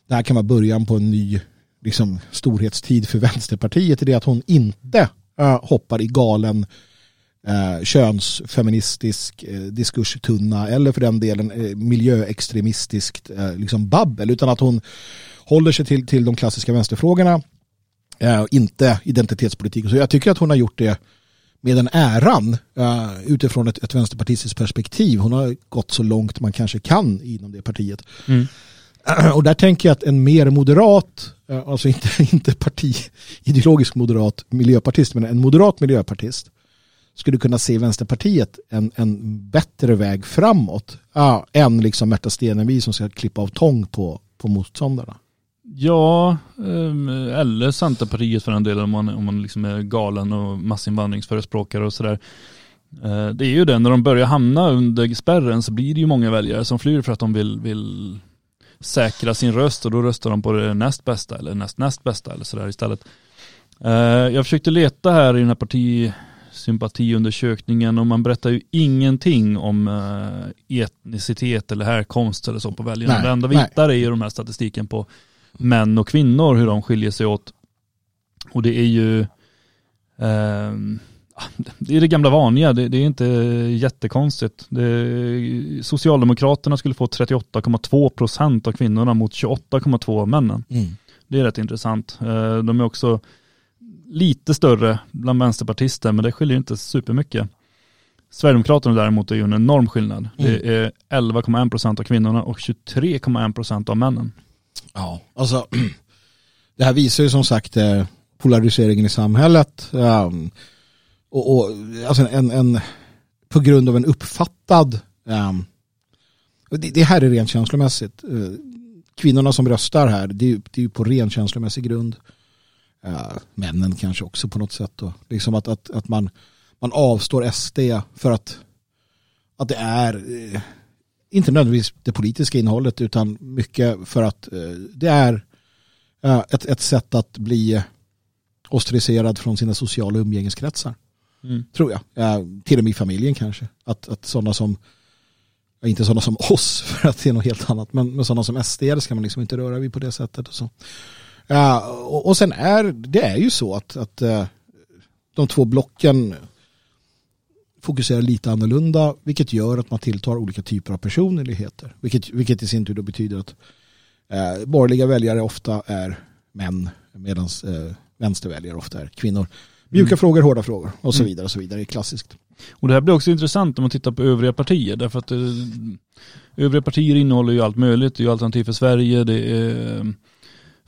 det här kan vara början på en ny liksom, storhetstid för Vänsterpartiet i det att hon inte äh, hoppar i galen eh, könsfeministisk eh, diskurstunna eller för den delen eh, miljöextremistiskt eh, liksom babbel utan att hon håller sig till, till de klassiska vänsterfrågorna eh, inte identitetspolitik. Så jag tycker att hon har gjort det med den äran uh, utifrån ett, ett vänsterpartistiskt perspektiv. Hon har gått så långt man kanske kan inom det partiet. Mm. Och där tänker jag att en mer moderat, eh, alltså inte, inte partiideologisk moderat miljöpartist, men en moderat miljöpartist skulle kunna se Vänsterpartiet en, en bättre väg framåt uh, än liksom Märta Stenevi som ska klippa av tång på, på motståndarna. Ja, ehm, eller Centerpartiet för den delen om man, om man liksom är galen och massinvandringsförespråkare och sådär. Eh, det är ju det, när de börjar hamna under spärren så blir det ju många väljare som flyr för att de vill, vill säkra sin röst och då röstar de på det näst bästa eller näst näst bästa eller sådär istället. Eh, jag försökte leta här i den här partisympatiundersökningen och man berättar ju ingenting om eh, etnicitet eller härkomst eller så på väljarna. Nej, det enda vi hittar är ju de här statistiken på män och kvinnor, hur de skiljer sig åt. Och det är ju eh, det är det gamla vanliga, det, det är inte jättekonstigt. Det, Socialdemokraterna skulle få 38,2 procent av kvinnorna mot 28,2 av männen. Mm. Det är rätt intressant. Eh, de är också lite större bland vänsterpartister, men det skiljer inte supermycket. Sverigedemokraterna däremot är ju en enorm skillnad. Mm. Det är 11,1 procent av kvinnorna och 23,1 procent av männen. Ja, alltså det här visar ju som sagt eh, polariseringen i samhället. Och, och alltså en, en, på grund av en uppfattad, um, det, det, här är rent känslomässigt. Uh, kvinnorna som röstar här, det, det är ju på ren känslomässig grund. Uh, männen kanske också på något sätt. Då. Liksom att, att, att man, man avstår SD för att, att det är uh, inte nödvändigtvis det politiska innehållet utan mycket för att uh, det är ett, ett sätt att bli ostraciserad från sina sociala umgängeskretsar. Mm. Tror jag. Till och med i familjen kanske. Att, att sådana som, inte sådana som oss för att det är något helt annat, men, men sådana som SD ska man liksom inte röra vid på det sättet. Och, så. Ja, och, och sen är det är ju så att, att eh, de två blocken fokuserar lite annorlunda vilket gör att man tilltar olika typer av personligheter. Vilket, vilket i sin tur då betyder att eh, borgerliga väljare ofta är män medan eh, vänsterväljare ofta är kvinnor. Mjuka mm. frågor, hårda frågor och så mm. vidare. och så vidare. Det är klassiskt. Och det här blir också intressant om man tittar på övriga partier därför att eh, övriga partier innehåller ju allt möjligt. Det är ju Alternativ för Sverige, det är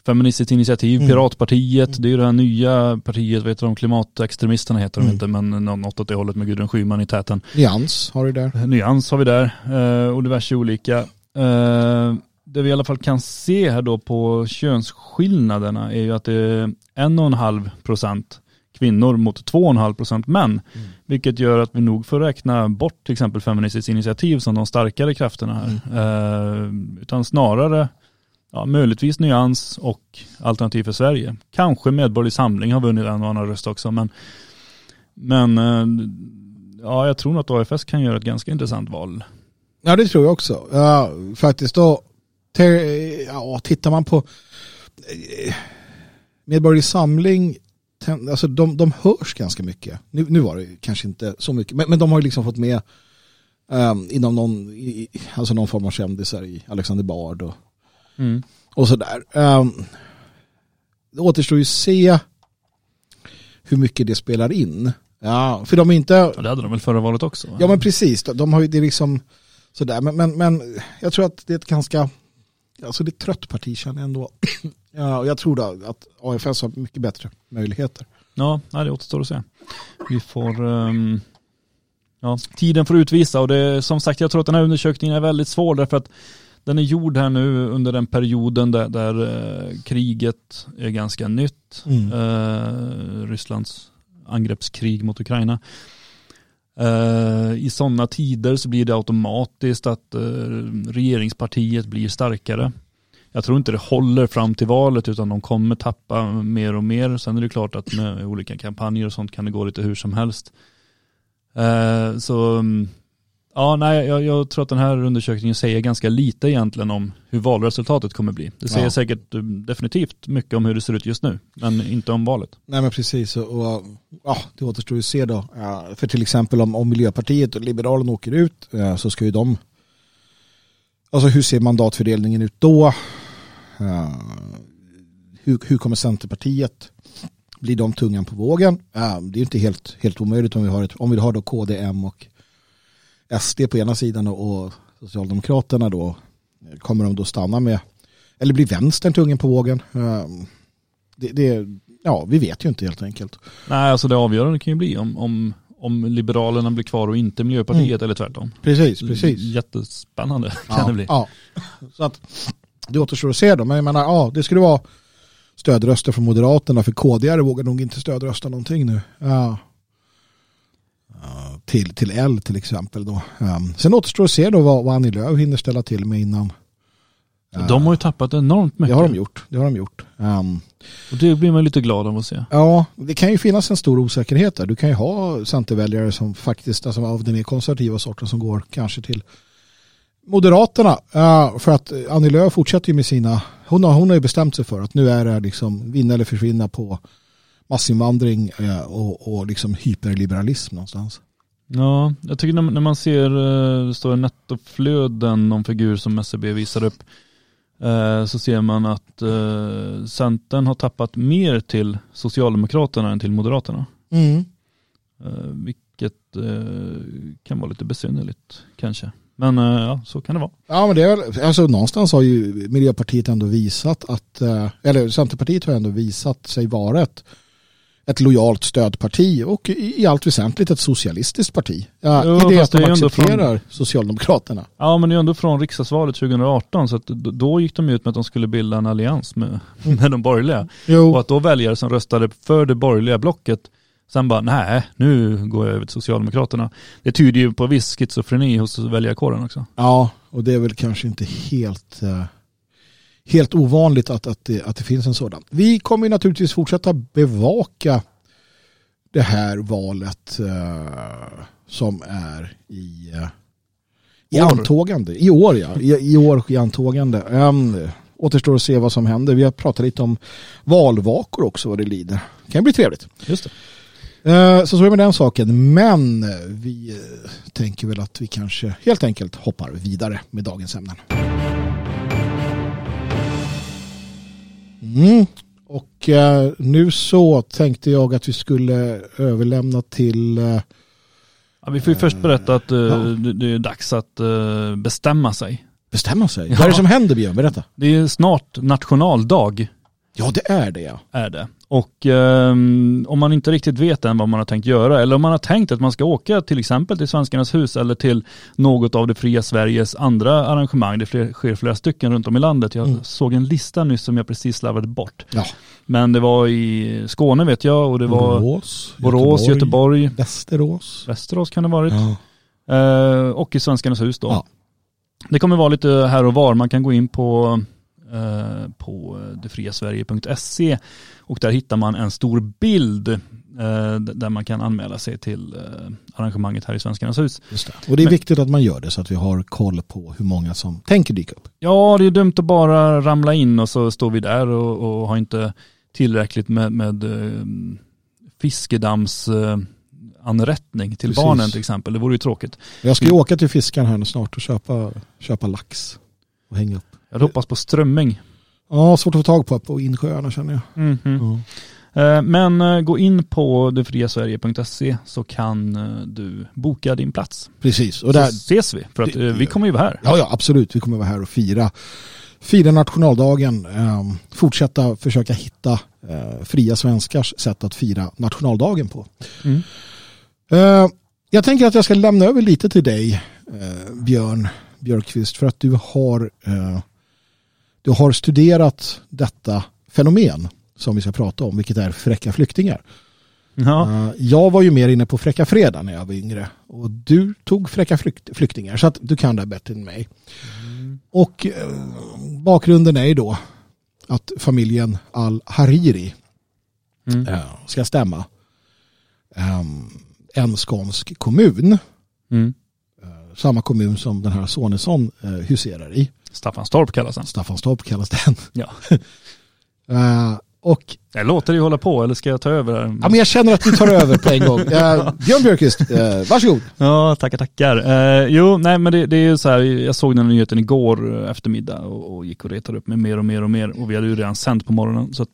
Feministiskt initiativ, mm. Piratpartiet, mm. det är ju det här nya partiet, vet du de klimatextremisterna heter de mm. inte, men något åt det hållet med Gudrun Schyman i täten. Nyans har du där. Nyans har vi där eh, och diverse olika. Eh, det vi i alla fall kan se här då på könsskillnaderna är ju att det är en och en halv procent kvinnor mot två och en halv procent män. Mm. Vilket gör att vi nog får räkna bort till exempel Feministiskt initiativ som de starkare krafterna här. Mm. Eh, utan snarare ja, möjligtvis Nyans och Alternativ för Sverige. Kanske Medborgerlig Samling har vunnit en och annan röst också. Men, men eh, ja, jag tror att AFS kan göra ett ganska intressant val. Ja, det tror jag också. Ja, faktiskt då, ja, tittar man på eh, Medborgerlig Samling, alltså de, de hörs ganska mycket. Nu, nu var det kanske inte så mycket, men, men de har ju liksom fått med um, inom någon, i, alltså någon form av kändisar i Alexander Bard och Mm. Och sådär. Um, det återstår ju att se hur mycket det spelar in. Ja, för de är inte... Ja, det hade de väl förra valet också? Ja, men precis. De har ju det liksom sådär. Men, men, men jag tror att det är ett ganska, alltså det är trött parti känner jag ändå. ja, och jag tror då att AFS har mycket bättre möjligheter. Ja, det återstår att se. Vi får, um, ja, tiden får utvisa och det, som sagt, jag tror att den här undersökningen är väldigt svår därför att den är gjord här nu under den perioden där, där eh, kriget är ganska nytt. Mm. Eh, Rysslands angreppskrig mot Ukraina. Eh, I sådana tider så blir det automatiskt att eh, regeringspartiet blir starkare. Jag tror inte det håller fram till valet utan de kommer tappa mer och mer. Sen är det klart att med olika kampanjer och sånt kan det gå lite hur som helst. Eh, så mm, Ja, nej, jag, jag, tror att den här undersökningen säger ganska lite egentligen om hur valresultatet kommer bli. Det säger Ja. säkert eh, definitivt mycket om hur det ser ut just nu, men inte om valet. Nej men precis, och, och ja, det återstår ju att se då. Ja, för till exempel om, om Miljöpartiet och Liberalerna åker ut ja, så ska ju de, alltså hur ser mandatfördelningen ut då? Ja, hur, hur kommer Centerpartiet, blir de tungan på vågen? Det är ju inte helt, helt omöjligt om vi har, ett, om vi har då KD, M och SD på ena sidan och, Socialdemokraterna då. Kommer de då stanna med, eller blir vänstern tungan på vågen? Ja, det, det, ja, vi vet ju inte helt enkelt. Nej, alltså det avgörande kan ju bli om, om, om Liberalerna blir kvar och inte Miljöpartiet eller tvärtom. Precis, precis. Jättespännande kan Ja, det bli. ja. Så att det återstår att se då. Men jag menar, ja, det skulle vara stödröster från Moderaterna för KD vågar nog inte stödrösta någonting nu. Ja. Ja, Till, till L till exempel då. Um, sen återstår att se då vad, vad Annie Lööf hinner ställa till med innan. De har ju tappat enormt mycket. det har de gjort. Det har de gjort. Um, Och det blir man lite glad av att se. Ja, det kan ju finnas en stor osäkerhet där. Du kan ju ha centerväljare som faktiskt, alltså av den mer konservativa sorten som går kanske till Moderaterna. Uh, för att Annie Lööf fortsätter ju med sina, hon har, hon har ju bestämt sig för att nu är det liksom vinna eller försvinna på massinvandring uh, och, och liksom hyperliberalism någonstans. Ja, jag tycker när, man ser, eh, det står nettoflöden, någon figur som SCB visar upp, eh, så ser man att eh, Centern har tappat mer till Socialdemokraterna än till Moderaterna. Mm. Eh, vilket eh, kan vara lite besynnerligt kanske. Men eh, ja, så kan det vara. Ja men det är alltså någonstans har ju Miljöpartiet ändå visat att, eh, eller Centerpartiet har ändå visat sig vara ett, ett lojalt stödparti och i, allt väsentligt ett socialistiskt parti. Ja, Jo, det att de accepterar Socialdemokraterna. Ja men det är ändå från riksdagsvalet 2018 så att då gick de ut med att de skulle bilda en allians med, med de borgerliga. Jo, Och att då väljare som röstade för det borgerliga blocket sen bara nej, nu går jag över till Socialdemokraterna. Det tyder ju på viss schizofreni hos väljarkåren också. ja, och det är väl kanske inte helt, eh, helt ovanligt att, att, det, att det finns en sådan. Vi kommer ju naturligtvis fortsätta bevaka det här valet eh, som är i, eh, i År. antågande. I år ja, i, i år i antågande. Um, återstår att se vad som händer. Vi har pratat lite om valvakor också vad det lider. Det kan bli trevligt. Just det. Eh, Så så är det med den saken. Men vi eh, tänker väl att vi kanske helt enkelt hoppar vidare med dagens ämnen. Mm. Och eh, nu så tänkte jag att vi skulle överlämna till eh, Ja, vi får ju först berätta att eh, Ja. det, det är dags att eh, bestämma sig. bestämma sig. Ja. Vad är det som händer Björn? Berätta. Det är snart nationaldag Ja det är det ja. är det. Och ehm, om man inte riktigt vet än vad man har tänkt göra eller om man har tänkt att man ska åka till exempel till Svenskarnas hus eller till något av det fria Sveriges andra arrangemang. Det fler, sker flera stycken runt om i landet. Jag Mm. såg en lista nyss som jag precis slarvade bort. ja. Men det var i Skåne vet jag och det var Borås, Borås, Göteborg, Västerås. Västerås kan det ha varit. Ja. Eh, och i Svenskarnas hus då. Ja. Det kommer vara lite här och var. Man kan gå in på, eh, på detfriasverige.se och där hittar man en stor bild eh, där man kan anmäla sig till eh, arrangemanget här i Svenskarnas hus. Det. Och det är Men- viktigt att man gör det så att vi har koll på hur många som tänker dyka upp. Ja, det är dumt att bara ramla in och så står vi där och, och har inte tillräckligt med, med eh, fiskedams eh, anrättning till Precis. barnen till exempel. Det vore ju tråkigt. Jag ska ju åka till fiskaren här snart och köpa, köpa lax och hänga upp. Jag hade hoppats på strömming. Ja, svårt att få tag på på insjöarna känner jag. Mhm. Ja. Eh, Men eh, gå in på detfriasverige.se så kan eh, du boka din plats. Precis, och där, så ses vi, för att Det- vi kommer ju vara här. ja, ja absolut, vi kommer vara här och fira, fira nationaldagen. ehm, fortsätta försöka hitta fria svenskars sätt att fira nationaldagen på. Mm. Eh, jag tänker att jag ska lämna över lite till dig, Björn Björkqvist, för att du har, du har studerat detta fenomen som vi ska prata om, vilket är fräcka flyktingar. Ja. Eh, Jag var ju mer inne på fräcka fredag när jag var yngre och du tog fräcka flykt, flyktingar så att du kan det bättre än mig. Och eh, bakgrunden är ju då att familjen Al-Hariri Mm. eh, ska stämma eh, en skånsk kommun Mm. samma kommun som den här Sonesson huserar i. Staffanstorp kallas den. Staffanstorp kallas den. Ja. Eh, och Jag låter dig hålla på eller ska jag ta över? ja, men jag känner att du tar över på en gång. Eh, Björn Björkqvist, eh, varsågod. Ja, tackar, tackar. Eh, jo, nej men det, det är ju så här, jag såg den nyheten igår eftermiddag och, och gick och retade upp mig mer och mer och mer och vi hade ju redan sänt på morgonen. Så att,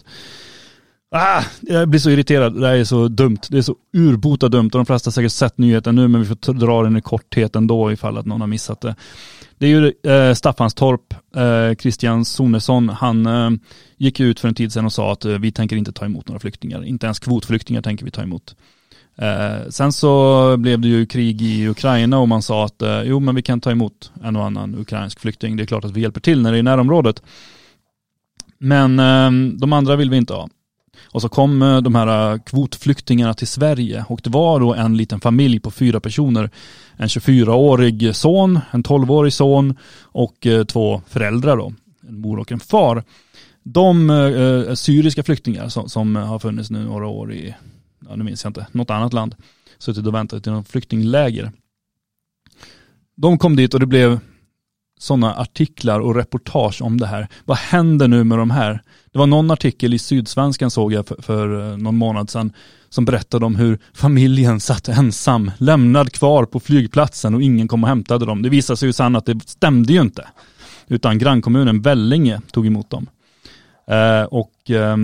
ah, jag blir så irriterad, det här är så dumt. Det är så urbota dumt och de flesta har säkert sett nyheten nu men vi får dra den i korthet ändå ifall att någon har missat det. Det är ju eh, Staffanstorp, eh, Christian Sonesson, han eh, gick ut för en tid sedan och sa att eh, vi tänker inte ta emot några flyktingar. Inte ens kvotflyktingar tänker vi ta emot. Eh, sen så blev det ju krig i Ukraina och man sa att eh, jo men vi kan ta emot en och annan ukrainsk flykting. Det är klart att vi hjälper till när det är i närområdet. Men eh, de andra vill vi inte ha. Och så kom eh, de här eh, kvotflyktingarna till Sverige och det var då en liten familj på fyra personer. En 24-årig son, en 12-årig son och eh, två föräldrar då. En mor och en far. De eh, syriska flyktingar som, som har funnits nu några år i, ja nu minns jag inte, något annat land. Suttit och väntat i någon flyktingläger. De kom dit och det blev sådana artiklar och reportage om det här. Vad händer nu med de här? Det var någon artikel i Sydsvenskan såg jag för, för eh, någon månad sedan som berättade om hur familjen satt ensam, lämnad kvar på flygplatsen och ingen kom och hämtade dem. Det visade sig ju sen att det stämde ju inte. Utan grannkommunen Vellinge tog emot dem. Eh, och eh,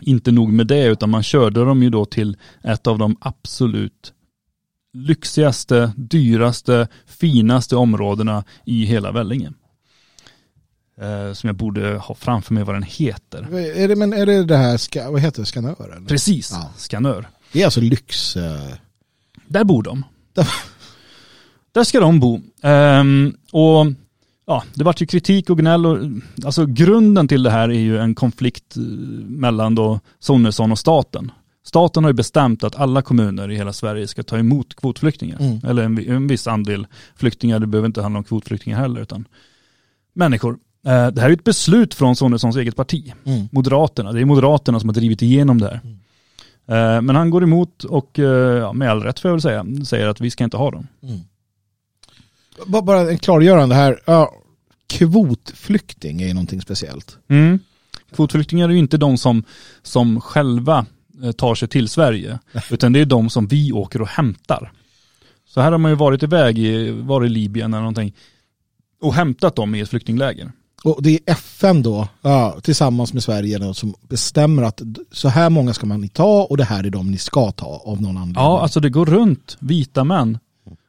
inte nog med det utan man körde dem ju då till ett av de absolut lyxigaste, dyraste, finaste områdena i hela Vellinge. Eh, som jag borde ha framför mig vad den heter. Är det, men är det det här, ska, vad heter det, Skanör? Eller? Precis, Ja. Skanör. Det är alltså lyx. Eh, Där bor de. Där- ska de bo. Ehm, och ja, det vart ju kritik och gnäll och alltså grunden till det här är ju en konflikt eh, mellan då Sonesson och staten. Staten har ju bestämt att alla kommuner i hela Sverige ska ta emot kvotflyktingar. Mm. Eller en, en viss andel flyktingar, det behöver inte handla om kvotflyktingar heller utan människor. Eh, Det här är ett beslut från Sonessons eget parti, mm. Moderaterna. Det är Moderaterna som har drivit igenom det här. Eh, Men han går emot och eh, ja, med all rätt får jag väl säga, säger att vi ska inte ha dem. Mm. Bara- en klargörande här. Ja, kvotflykting är ju någonting speciellt. Mm. Kvotflyktingar är ju inte de som, som själva tar sig till Sverige, utan det är de som vi åker och hämtar. Så här har man ju varit iväg, i, varit i Libyen eller någonting, och hämtat dem i ett flyktingläger. Och det är FN då, ja, tillsammans med Sverige, då, som bestämmer att så här många ska man ta och det här är de ni ska ta av någon anledning. Ja, alltså det går runt vita män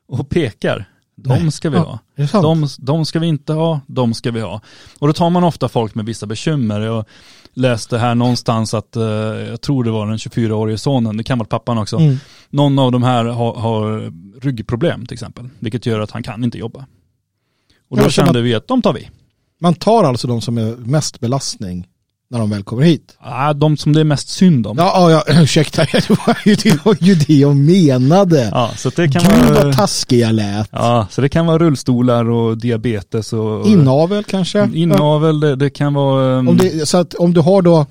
och pekar. De Nej. ska vi Ja, ha. sant? De, de ska vi inte ha, de ska vi ha. Och då tar man ofta folk med vissa bekymmer. Jag läste här någonstans att, eh, jag tror det var den 24-årige sonen, det kan vara pappan också. Mm. Någon av de här har, har ryggproblem till exempel, vilket gör att han kan inte jobba. Och då Ja, kände vi att de tar vi. Man tar alltså de som är mest belastning när de väl kommer hit. Ah, de som det är mest synd om. Ja, ja, ja ursäkta, det var ju det, var ju det jag menade. Ja, så det kan Gud vara... vad taskig jag lät. Ja, så det kan vara rullstolar och diabetes och... Inavel kanske? Ja. Inavel, det, det kan vara... um, Om, det, så att om du har då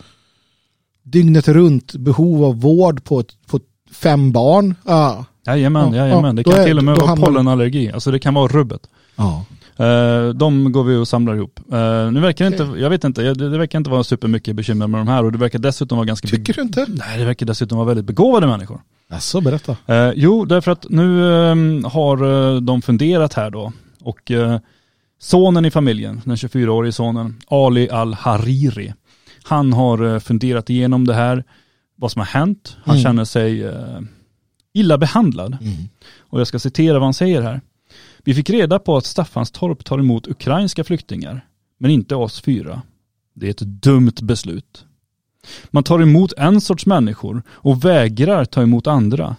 dygnet runt behov av vård på, ett, på fem barn. Ja. Jajamän, Ja, jajamän. Det då kan är- till och med vara pollenallergi. Alltså det kan vara rubbet. ja. Eh, de går vi och samlar ihop. Uh, nu verkar det inte, jag vet inte, det, det verkar inte vara supermycket bekymmer med de här och det verkar dessutom vara ganska... Tycker du inte? Nej, det verkar dessutom vara väldigt begåvade människor. Alltså berätta. Eh, jo, därför att nu ehm, har de funderat här då och sonen i familjen, den 24-årige sonen, Ali Al-Hariri, han har funderat igenom det här, vad som har hänt. Han Mm. känner sig illa behandlad. Mm. Och jag ska citera vad han säger här. Vi fick reda på att Staffanstorp tar emot ukrainska flyktingar, men inte oss fyra. Det är ett dumt beslut. Man tar emot en sorts människor och vägrar ta emot andra.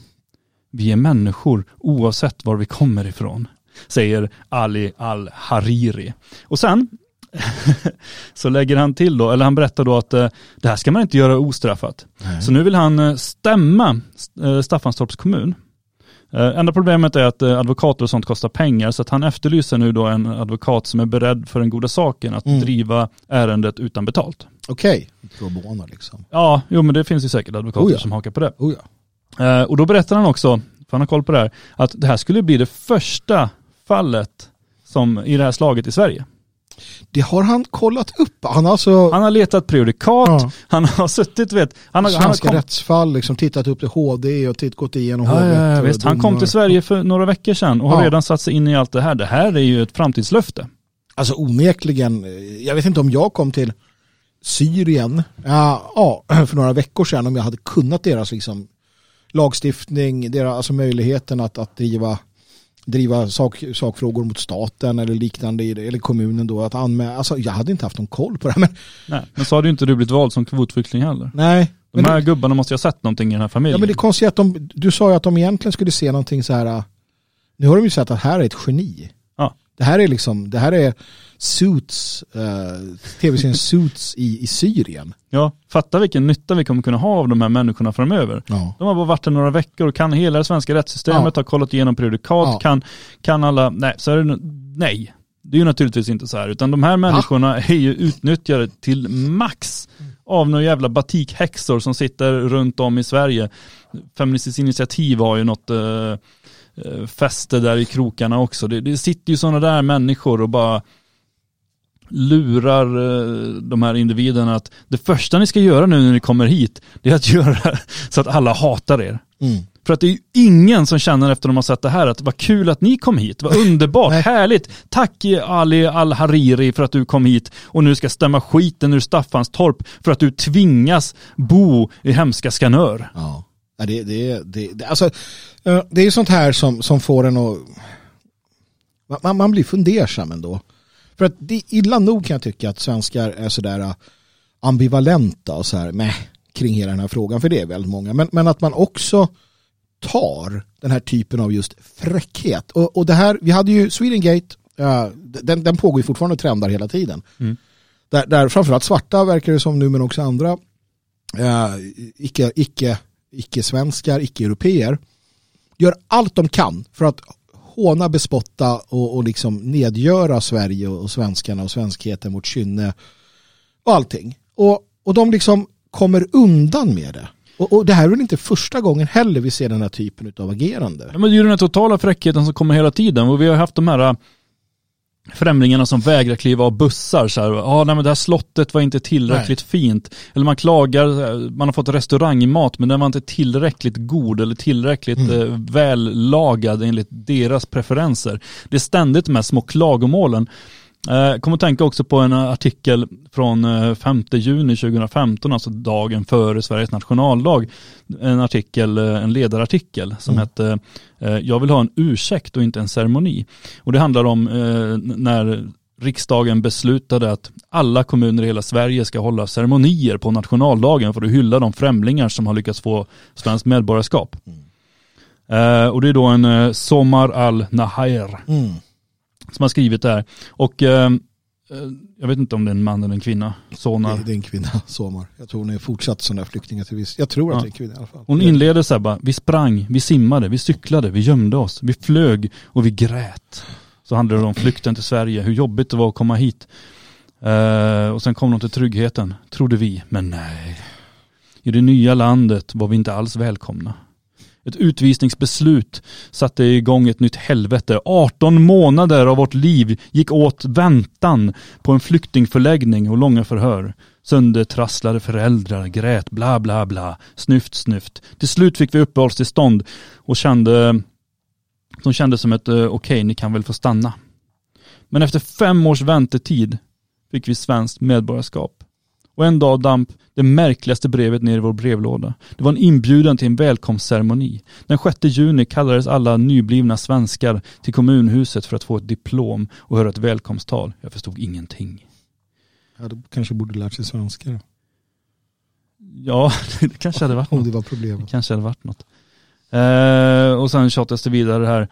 Vi är människor oavsett var vi kommer ifrån, säger Ali Al-Hariri. Och sen så lägger han till då, eller han berättar då att eh, det här ska man inte göra ostraffat. Nej. Så nu vill han eh, stämma eh, Staffanstorps kommun. Eh, Enda problemet är att eh, advokater och sånt kostar pengar så att han efterlyser nu då en advokat som är beredd för den goda saken att Mm. driva ärendet utan betalt. Okej. Pro bono liksom. Ja, jo men det finns ju säkert advokater Oh ja. som hakar på det. Oh ja. Eh, Och då berättar han också för han har koll på det här, att det här skulle bli det första fallet som i det här slaget i Sverige. Det har han kollat upp. Han har alltså... Han har letat prejudikat, ja. han har suttit, vet, han har, Svenska han har kom... rättsfall, liksom tittat upp till HD och titt, gått igenom ja. Ja, visst. Han kom till Sverige för några veckor sedan och har redan satt sig in i allt det här. Det här är ju ett framtidslöfte. Alltså onekligen, jag vet inte om jag kom till Syrien ja, ja, för några veckor sedan om jag hade kunnat deras liksom, lagstiftning, deras, alltså möjligheten att, att driva driva sak, sakfrågor mot staten eller liknande eller kommunen då att anmäla. Alltså jag hade inte haft någon koll på det. Men, Nej, men så hade ju inte du blivit vald som kvotflykting heller. Nej. De här det, gubbarna måste ju ha sett någonting i den här familjen. Ja men det är konstigt att de, du sa ju att de egentligen skulle se någonting så här, nu har de ju sett att här är ett geni. Ja. Det här är liksom, det här är Suits, uh, tv-serien Suits i, i Syrien. Ja, fatta vilken nytta vi kommer kunna ha av de här människorna framöver. Ja. De har bara varit där några veckor och kan hela det svenska rättssystemet, ja. har kollat igenom prejudikat, ja. kan, kan alla, nej, så är det, nej. Det är ju naturligtvis inte så här, utan de här människorna är ju utnyttjade till max av några jävla batikhäxor som sitter runt om i Sverige. Feministiskt initiativ har ju något eh, eh fäste där i krokarna också. Det, det sitter ju sådana där människor och bara lurar eh, de här individerna att det första ni ska göra nu när ni kommer hit, det är att göra så att alla hatar er. Mm. För att det är ju ingen som känner efter de har sett det här att vad kul att ni kom hit, vad underbart, härligt. Tack Ali Al-Hariri för att du kom hit och nu ska stämma skiten ur Staffanstorp för att du tvingas bo i hemska Skanör. Ja, det, det, det, det, alltså, eh, det är ju sånt här som, som får en att... Man, man blir fundersam ändå. För att det, illa nog kan jag tycka att svenskar är sådär äh, ambivalenta och så här med kring hela den här frågan, för det är väldigt många. Men, men att man också tar den här typen av just fräckhet. Och, och det här, vi hade ju Swedengate, uh, den, den pågår ju fortfarande och trendar hela tiden. Mm. Där, där framförallt svarta verkar det som nu, men också andra uh, icke, icke, icke-svenskar, icke-europeer gör allt de kan för att håna, bespotta och, och liksom nedgöra Sverige och, och svenskarna och svenskheten, mot kynne och allting. Och, och de liksom kommer undan med det. Och, och, det här är väl inte första gången heller vi ser den här typen av agerande. Ja, men det är ju den här totala fräckheten som kommer hela tiden. Och vi har haft de här främlingarna som vägrar kliva av bussar. Så här, ah, nej, men det här slottet var inte tillräckligt nej. fint. Eller man klagar, man har fått restaurangmat men den var inte tillräckligt god eller tillräckligt mm. eh, vällagad enligt deras preferenser. Det är ständigt de här små klagomålen. Eh, kommer att tänka också på en artikel från 5 eh, juni 2015, alltså dagen före Sveriges nationaldag. En artikel, eh, en ledarartikel som mm. hette Jag vill ha en ursäkt och inte en ceremoni. Och det handlar om när riksdagen beslutade att alla kommuner i hela Sverige ska hålla ceremonier på nationaldagen för att hylla de främlingar som har lyckats få svenskt medborgarskap. Mm. och det är då en Somar al-Nahair. Mm som har skrivit det här. Och eh, jag vet inte om det är en man eller en kvinna, Sonar. Det, det är en kvinna, Somar. Jag tror hon är fortsatt sån där viss. Jag tror att ja. det är en kvinna i alla fall. Hon inleder så här bara, vi sprang, vi simmade, vi cyklade, vi gömde oss, vi flög och vi grät. Så handlar det om flykten till Sverige, hur jobbigt det var att komma hit. Uh, och sen kom de till tryggheten, trodde vi, men nej. I det nya landet var vi inte alls välkomna. Ett utvisningsbeslut satte igång ett nytt helvete. 18 månader av vårt liv gick åt väntan på en flyktingförläggning och långa förhör. Söndertrasslade föräldrar grät bla bla bla. Snyft snyft. Till slut fick vi uppehållstillstånd och kände som kändes som ett eh, okej, okay, ni kan väl få stanna. Men efter fem års väntetid fick vi svenskt medborgarskap. Och en dag damp det märkligaste brevet ner i vår brevlåda. Det var en inbjudan till en välkomstceremoni. Den 6 juni kallades alla nyblivna svenskar till kommunhuset för att få ett diplom och höra ett välkomsttal. Jag förstod ingenting. Ja, du kanske borde lärt sig svenska Ja, det kanske hade varit något. Om det var problemet. Det kanske hade varit något. Eh, och sen tjatas det vidare här.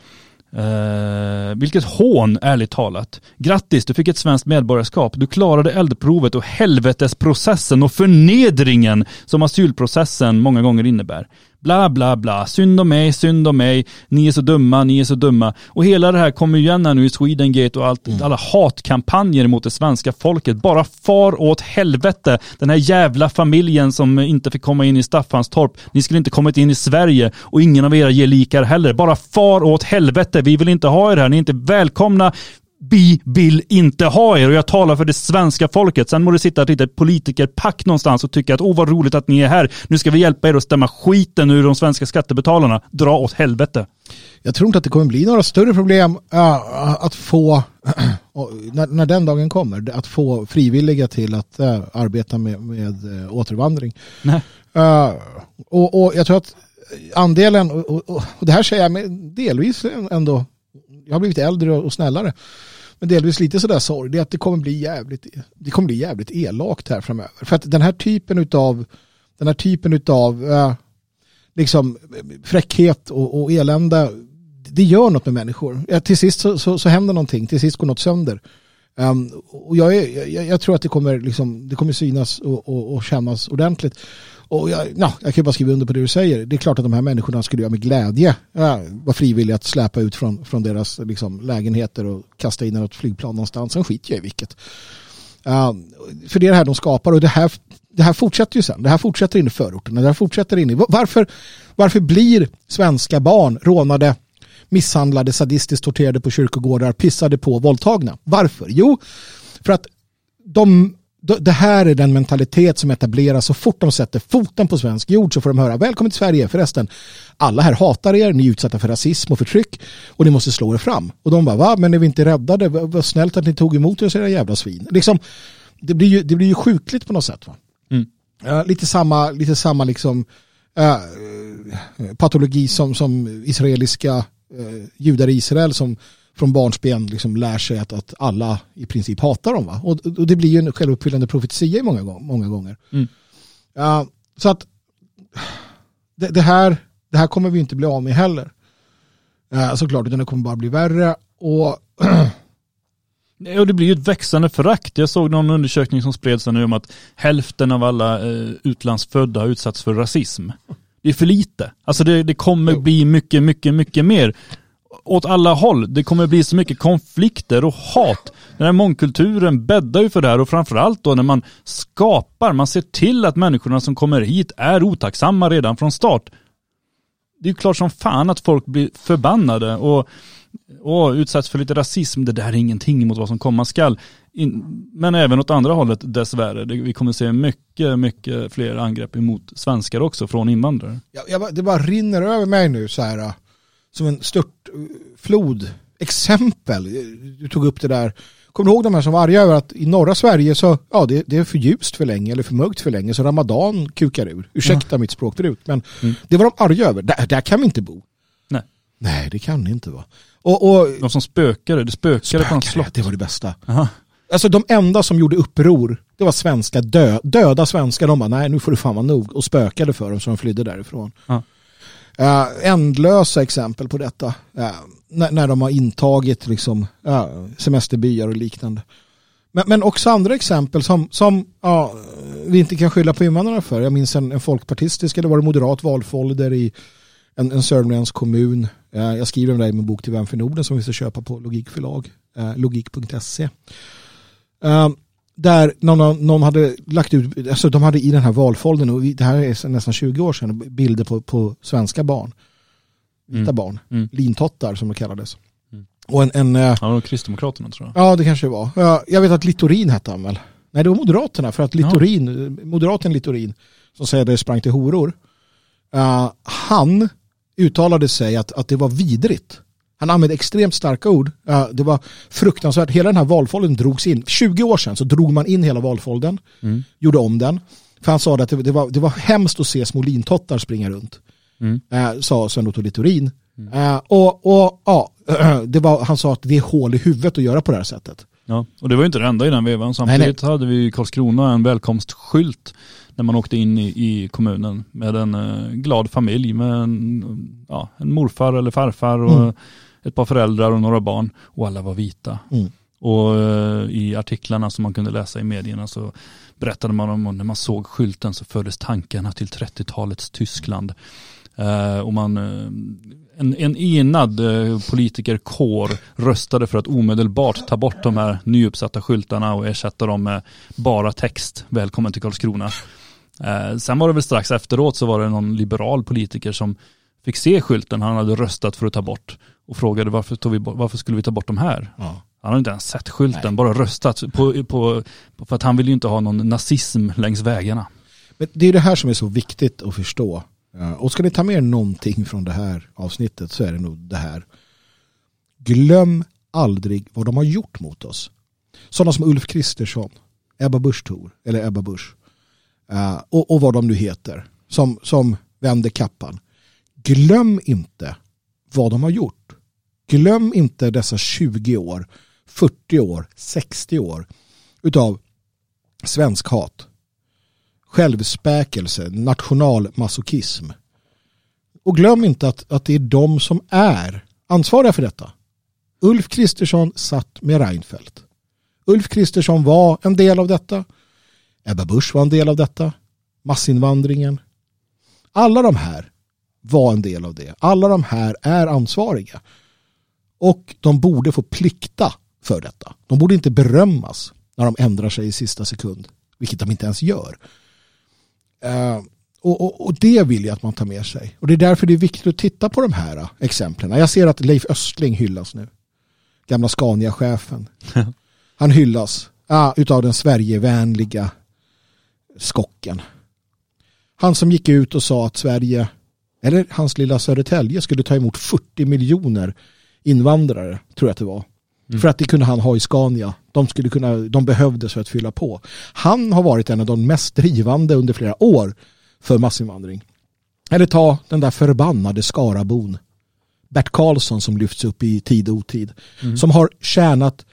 Uh, vilket hån, ärligt talat. Grattis, du fick ett svenskt medborgarskap. Du klarade eldprovet och helvetesprocessen och förnedringen som asylprocessen många gånger innebär. Bla bla bla, synd om mig, synd om mig, ni är så dumma, ni är så dumma. Och hela det här kommer igen här nu i Swedengate och allt, alla hatkampanjer mot det svenska folket. Bara far åt helvete. Den här jävla familjen som inte fick komma in i Staffanstorp. Ni skulle inte kommit in i Sverige och ingen av era gelikar heller. Bara far åt helvete. Vi vill inte ha er här. Ni är inte välkomna. Vi vill inte ha er och jag talar för det svenska folket. Sen må det sitta ett litet politikerpack någonstans och tycka att åh vad roligt att ni är här. Nu ska vi hjälpa er att stämma skiten ur de svenska skattebetalarna. Dra åt helvete. Jag tror inte att det kommer bli några större problem äh, att få, när, den dagen kommer, att få frivilliga till att äh, arbeta med, med äh, återvandring. Nej. Och, och, jag tror att andelen, och, och, och det här säger jag med delvis ändå jag har blivit äldre och snällare. Men delvis lite sådär sorg, det är att det kommer bli jävligt, det kommer bli jävligt elakt här framöver. För att den här typen utav, den här typen utav eh, liksom fräckhet och, och elände, det gör något med människor. Ja, till sist så, så, så händer någonting, till sist går något sönder. Um, och jag, är, jag, jag, tror att det kommer, liksom, det kommer synas och, och, och kännas ordentligt. Och jag, ja, jag kan bara skriva under på det du säger. Det är klart att de här människorna skulle jag med glädje ja, vara frivilliga att släpa ut från, från deras liksom, lägenheter och kasta in något flygplan någonstans. Sen skiter jag i vilket. Uh, för det är det här de skapar och det här, det här fortsätter ju sen. Det här fortsätter in i förorterna. Det här fortsätter in i... Varför, varför blir svenska barn rånade, misshandlade, sadistiskt torterade på kyrkogårdar, pissade på, våldtagna? Varför? Jo, för att de det här är den mentalitet som etableras så fort de sätter foten på svensk jord så får de höra välkommen till Sverige förresten. Alla här hatar er, ni är utsatta för rasism och förtryck och ni måste slå er fram. Och de bara va, men är vi inte räddade? Vad snällt att ni tog emot oss era jävla svin. Liksom, det, blir ju, det blir ju sjukligt på något sätt. Va? Mm. Uh, lite samma, lite samma liksom, uh, patologi som, som israeliska uh, judar i Israel som från barnsben liksom lär sig att, att alla i princip hatar dem. Va? Och, och det blir ju en självuppfyllande profetia många, många gånger. Mm. Uh, så att det, det, här, det här kommer vi inte bli av med heller. Uh, såklart, utan det kommer bara bli värre. Och Och det blir ju ett växande förakt. Jag såg någon undersökning som spreds nu om att hälften av alla eh, utlandsfödda har utsatts för rasism. Det är för lite. Alltså det, det kommer bli mycket, mycket, mycket mer åt alla håll. Det kommer bli så mycket konflikter och hat. Den här mångkulturen bäddar ju för det här och framförallt då när man skapar, man ser till att människorna som kommer hit är otacksamma redan från start. Det är ju klart som fan att folk blir förbannade och, och utsätts för lite rasism. Det där är ingenting mot vad som komma skall. men även åt andra hållet dessvärre. vi kommer se mycket, mycket fler angrepp emot svenskar också från invandrare. Jag, jag, det bara rinner över mig nu så här som en störtflod exempel. Du tog upp det där. Kommer du ihåg de här som var arga över att i norra Sverige så ja, det, det är för ljust för länge eller för mörkt för länge så ramadan kukar ur. Ursäkta ja. mitt språkbruk men mm. det var de arga över. Där, där kan vi inte bo. Nej. Nej, det kan det inte vara. Och, och, de som spökade, det spökade, spökade på något slott. Det var det bästa. Aha. Alltså de enda som gjorde uppror, det var svenska dö, döda svenskar. De bara, nej nu får du fan vara nog. Och spökade för dem så de flydde därifrån. Ja. Eh, ändlösa exempel på detta. Eh, när, när de har intagit liksom, eh, semesterbyar och liknande. Men, men också andra exempel som, som vi inte kan skylla på invandrarna för. Jag minns en, en folkpartistisk eller var det moderat valfolder i en, en sörmländsk kommun. jag skriver om det i min bok till Vem för Norden som vi ska köpa på Logikförlag. logik.se där någon, någon, hade lagt ut, alltså de hade i den här valfoldern, och det här är nästan 20 år sedan, bilder på, på svenska barn. Vita mm. barn, mm. lintottar som det kallades. Mm. Och en, en, eh, ja, det var Kristdemokraterna tror jag. Ja, det kanske det var. Jag vet att Littorin hette han väl? Nej, det var Moderaterna, för att Littorin, ja. moderaten Littorin, som säger det sprang till horor, uh, han uttalade sig att, att det var vidrigt han använde extremt starka ord. Det var fruktansvärt. Hela den här valfolden drogs in. 20 år sedan så drog man in hela valfolden. Mm. Gjorde om den. För han sa att det, var, det var hemskt att se små lintottar springa runt. Mm. Äh, sa Sven Otto Littorin. Mm. Äh, och, och ja, det var, han sa att det är hål i huvudet att göra på det här sättet. Ja, och det var ju inte det enda i den vevan. Samtidigt nej, nej. hade vi i Karlskrona en välkomstskylt när man åkte in i, i kommunen med en uh, glad familj med en, ja, en morfar eller farfar och mm ett par föräldrar och några barn och alla var vita. Mm. Och uh, i artiklarna som man kunde läsa i medierna så berättade man om när man såg skylten så fördes tankarna till 30-talets Tyskland. Eh, och man, eh, en, en enad eh, politikerkår röstade för att omedelbart ta bort de här nyuppsatta skyltarna och ersätta dem med bara text, välkommen till Karlskrona. Eh, sen var det väl strax efteråt så var det någon liberal politiker som fick se skylten han hade röstat för att ta bort och frågade varför, tog vi, varför skulle vi ta bort de här? Ja. Han hade inte ens sett skylten, Nej. bara röstat på, på, på, för att han ville ju inte ha någon nazism längs vägarna. Men det är det här som är så viktigt att förstå. Ja, Och ska ni ta med er någonting från det här avsnittet så är det nog det här. Glöm aldrig vad de har gjort mot oss. Sådana som Ulf Kristersson, Ebba Busch Thor, eller Ebba Busch. Eh, och, och vad de nu heter. Som, som vände kappan. Glöm inte vad de har gjort. Glöm inte dessa 20 år, 40 år, 60 år utav svensk hat självspäkelse, nationalmasochism. Och glöm inte att, att det är de som är ansvariga för detta. Ulf Kristersson satt med Reinfeldt. Ulf Kristersson var en del av detta. Ebba Busch var en del av detta. Massinvandringen. Alla de här var en del av det. Alla de här är ansvariga. Och de borde få plikta för detta. De borde inte berömmas när de ändrar sig i sista sekund. Vilket de inte ens gör. Eh, och, och, och det vill jag att man tar med sig. Och det är därför det är viktigt att titta på de här eh, exemplen. Jag ser att Leif Östling hyllas nu. Gamla Scania-chefen. Han hyllas ah, utav den Sverigevänliga skocken. Han som gick ut och sa att Sverige, eller hans lilla Södertälje, skulle ta emot 40 miljoner invandrare, tror jag att det var. Mm. För att det kunde han ha i Scania. De, skulle kunna, de behövdes för att fylla på. Han har varit en av de mest drivande under flera år för massinvandring. Eller ta den där förbannade Skarabon. Bert Karlsson som lyfts upp i tid och otid. Mm. Som har tjänat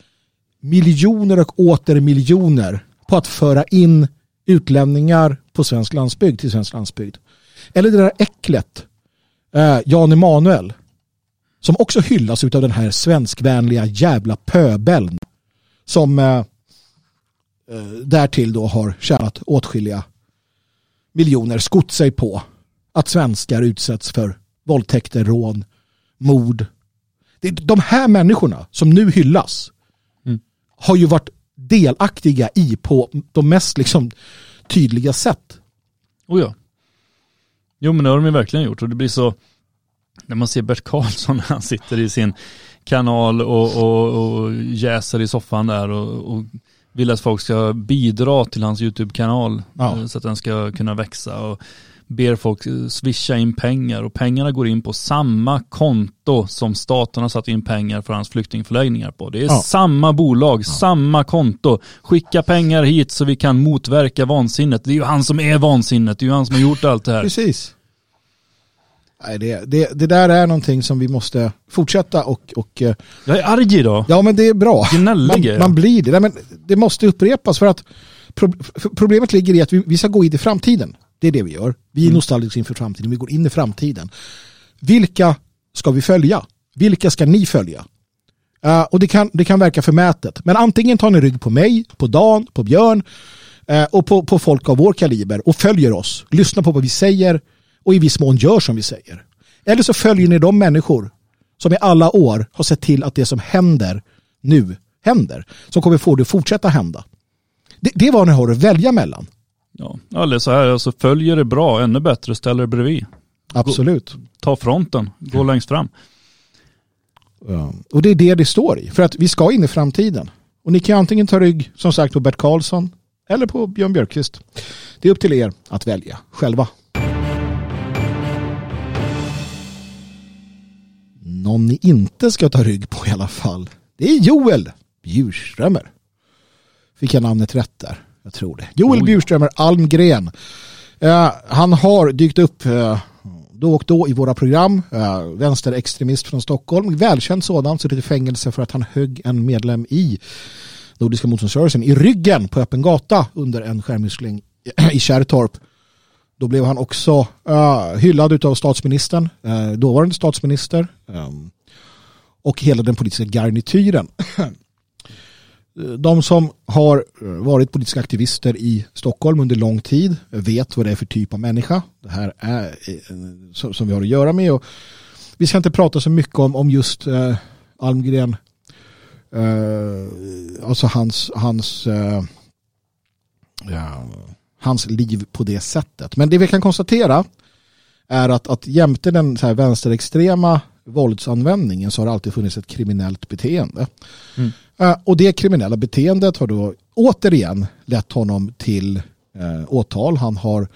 miljoner och åter miljoner på att föra in utlänningar på svensk landsbygd till svensk landsbygd. Eller det där äcklet, eh, Jan Emanuel, som också hyllas av den här svenskvänliga jävla pöbeln som eh, eh, därtill då har tjänat åtskilliga miljoner, skott sig på att svenskar utsätts för våldtäkter, rån, mord. Det är de här människorna som nu hyllas Mm. har ju varit delaktiga i på de mest liksom tydliga sätt. Oh ja. Jo men det har de ju verkligen gjort och det blir så, när man ser Bert Karlsson när han sitter i sin kanal och, och, och jäser i soffan där och, och vill att folk ska bidra till hans YouTube-kanal Ja. eh, så att den ska kunna växa och ber folk swisha in pengar och pengarna går in på samma konto som staten har satt in pengar för hans flyktingförläggningar på. Det är Ja. samma bolag, samma konto. Skicka pengar hit så vi kan motverka vansinnet. Det är ju han som är vansinnet, det är ju han som har gjort allt det här. Precis. Nej, det, det, det där är någonting som vi måste fortsätta och, och eh, Jag är arg idag. ja men det är bra. Gnällig Man, man blir det. Nej, men det måste upprepas för att pro, för problemet ligger i att vi, vi ska gå in i framtiden. Det är det vi gör. Vi är Mm. nostalgiska inför framtiden. Vi går in i framtiden. Vilka ska vi följa? Vilka ska ni följa? Eh, och det kan, det kan verka förmätet. Men antingen tar ni rygg på mig, på Dan, på Björn eh, och på, på folk av vår kaliber och följer oss. Lyssnar på vad vi säger och i viss mån gör som vi säger. Eller så följer ni de människor som i alla år har sett till att det som händer nu händer. Som kommer få det att fortsätta hända. Det, det är vad ni har att välja mellan. Ja, eller så här, alltså följer det bra, ännu bättre, ställer er bredvid. Absolut. Ta fronten, gå längst fram. Ja. Och det är det det står i. För att vi ska in i framtiden. Och ni kan antingen ta rygg, som sagt, på Bert Karlsson eller på Björn Björkqvist. Det är upp till er att välja själva. Någon ni inte ska ta rygg på i alla fall. Det är Joel Bjurströmer. Fick jag namnet rätt där? Jag tror det. Joel Oj. Bjurströmer Almgren. Eh, han har dykt upp eh, då och då i våra program. Eh, vänsterextremist från Stockholm. Välkänd sådan. Suttit i fängelse för att han högg en medlem i Nordiska motståndsrörelsen i ryggen på öppen gata under en skärmytsling i Kärrtorp. Då blev han också uh, hyllad av statsministern, uh, dåvarande statsminister um, och hela den politiska garnityren. De som har eh, varit politiska aktivister i Stockholm under lång tid vet vad det är för typ av människa det här är som vi har att göra med. Och vi ska inte prata så mycket om, om just eh, Almgren, eh, alltså hans, hans, eh, ja, hans liv på det sättet. Men det vi kan konstatera är att, att jämte den så här vänsterextrema våldsanvändningen så har det alltid funnits ett kriminellt beteende. Mm. Uh, och det kriminella beteendet har då återigen lett honom till uh, åtal. Han, har,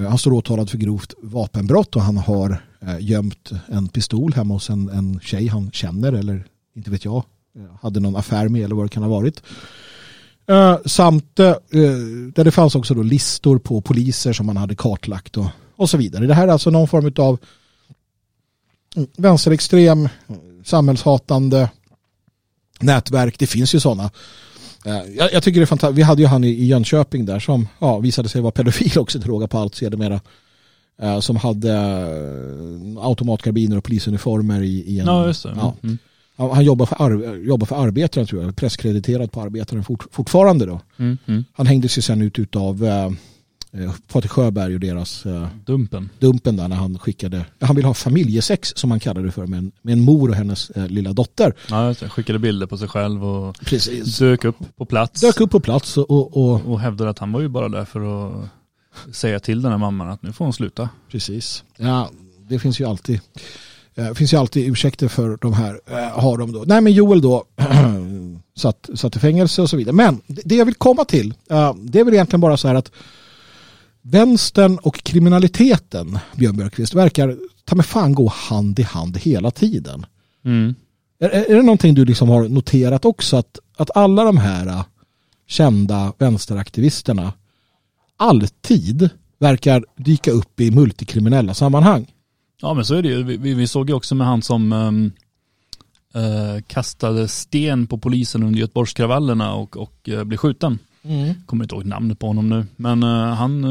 uh, han står åtalad för grovt vapenbrott och han har uh, gömt en pistol hemma hos en, en tjej han känner eller inte vet jag, hade någon affär med eller vad det kan ha varit. Samt där det fanns också då listor på poliser som man hade kartlagt och, och så vidare. Det här är alltså någon form av vänsterextrem, samhällshatande nätverk. Det finns ju sådana. Eh, jag, jag tycker det är fantastiskt. Vi hade ju han i, Jönköping där som ja, visade sig vara pedofil också till råga på allt sedermera. Eh, som hade eh, automatkarbiner och polisuniformer i, i en... Ja, just det. Ja. Mm. Han jobbar för, ar jobbar för arbetaren tror jag, presskrediterad på arbetaren fort fortfarande då. Mm, mm. Han hängdes ju sen ut av Eh, Patrik Sjöberg och deras eh, Dumpen. Dumpen där när han skickade, han ville ha familjesex som han kallade det för med en, med en mor och hennes eh, lilla dotter. Ja, skickade bilder på sig själv och Precis. dök upp på plats. Dök upp på plats och, och, och, och hävdade att han var ju bara där för att säga till den här mamman att nu får hon sluta. Precis. Ja, det finns ju alltid det finns ju alltid ursäkter för de här har de då. Nej men Joel då satt, satt i fängelse och så vidare. Men det jag vill komma till det är väl egentligen bara så här att vänstern och kriminaliteten, Björn Björkqvist, verkar ta med fan gå hand i hand hela tiden. Mm. Är, är det någonting du liksom har noterat också? Att, att alla de här kända vänsteraktivisterna alltid verkar dyka upp i multikriminella sammanhang. Ja men så är det ju. Vi, vi såg ju också med han som um, uh, kastade sten på polisen under Göteborgskravallerna och, och uh, blev skjuten. Mm. Kommer inte ihåg namnet på honom nu. Men uh, han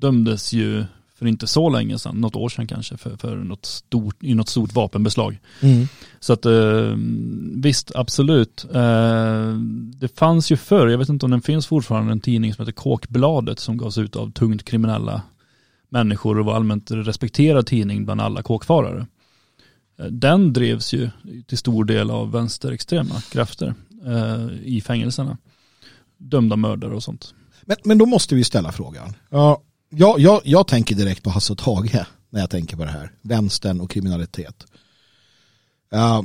dömdes ju för inte så länge sedan, något år sedan kanske, för, för något stort, i något stort vapenbeslag. Mm. Så att visst, absolut. det fanns ju förr, jag vet inte om den finns fortfarande, en tidning som heter Kåkbladet som gavs ut av tungt kriminella människor och var allmänt respekterad tidning bland alla kåkfarare. Den drevs ju till stor del av vänsterextrema krafter i fängelserna dömda mördare och sånt. Men, men då måste vi ställa frågan. Ja, jag, jag, jag tänker direkt på Hasse och Tage när jag tänker på det här. Vänstern och kriminalitet. Uh,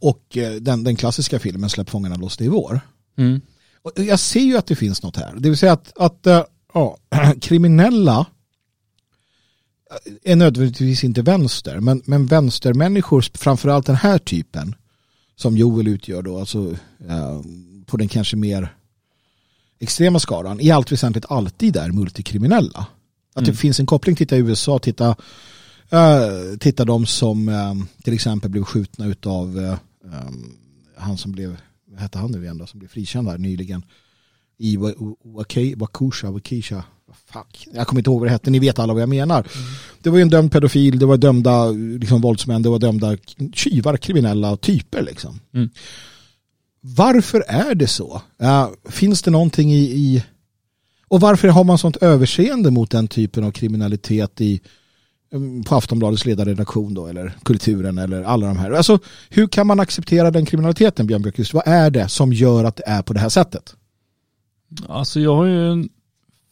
och eh, den, den klassiska filmen Släpp fångarna loss i vår. Mm. Och jag ser ju att det finns något här. Det vill säga att, att ja, kriminella är nödvändigtvis inte vänster, men, men vänstermänniskor, framförallt den här typen, som Joel utgör då, alltså uh, på den kanske mer extrema skaran i allt väsentligt alltid är multikriminella. Att mm. det finns en koppling, titta i USA, titta, uh, titta de som uh, till exempel blev skjutna utav uh, um, han som blev, vad hette han nu igen då, som blev frikänd här nyligen i Wakusha, Wakisha, fuck, jag kommer inte ihåg vad det hette, ni vet alla vad jag menar. Mm. Det var ju en dömd pedofil, det var dömda liksom, våldsmän, det var dömda tjuvar, kriminella typer liksom. Mm. Varför är det så? Uh, finns det någonting i, i, Och varför har man sånt överseende mot den typen av kriminalitet i um, på Aftonbladets ledarredaktion då, eller kulturen eller alla de här. Alltså, hur kan man acceptera den kriminaliteten, Björn Björkqvist? Vad är det som gör att det är på det här sättet? Alltså jag har ju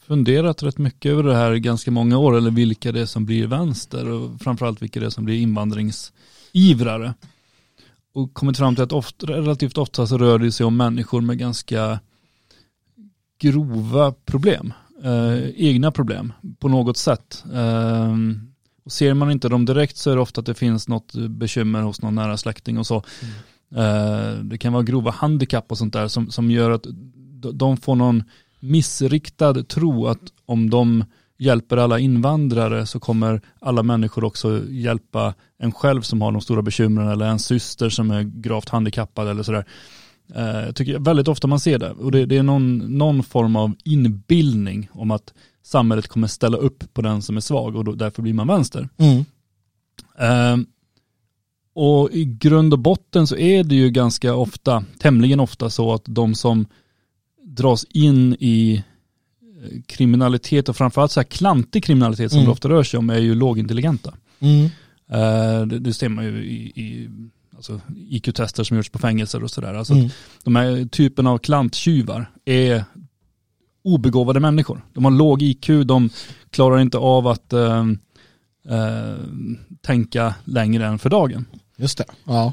funderat rätt mycket över det här ganska många år, eller vilka det är som blir vänster och framförallt vilka det är som blir invandringsivrare och kommit fram till att ofta, relativt ofta så rör det sig om människor med ganska grova problem. Eh, egna problem på något sätt. Eh, och ser man inte dem direkt så är det ofta att det finns något bekymmer hos någon nära släkting och så. Mm. Eh, det kan vara grova handikapp och sånt där som, som gör att de får någon missriktad tro att om de hjälper alla invandrare så kommer alla människor också hjälpa en själv som har de stora bekymren eller en syster som är gravt handikappad eller sådär. Eh, jag tycker väldigt ofta man ser det och det, det är någon, någon, form av inbildning om att samhället kommer ställa upp på den som är svag och då, därför blir man vänster. Mm. Uh, och i grund och botten så är det ju ganska ofta, tämligen ofta så att de som dras in i eh, kriminalitet och framförallt så här klantig kriminalitet som Mm. det ofta rör sig om är ju lågintelligenta. Mm. Eh, Det, det ser man ju i, i alltså IQ-tester som görs på fängelser och sådär. Alltså Mm. de här typen av klanttjuvar är obegåvade människor. De har låg IQ, de klarar inte av att eh, eh, tänka längre än för dagen. Just det. Ja.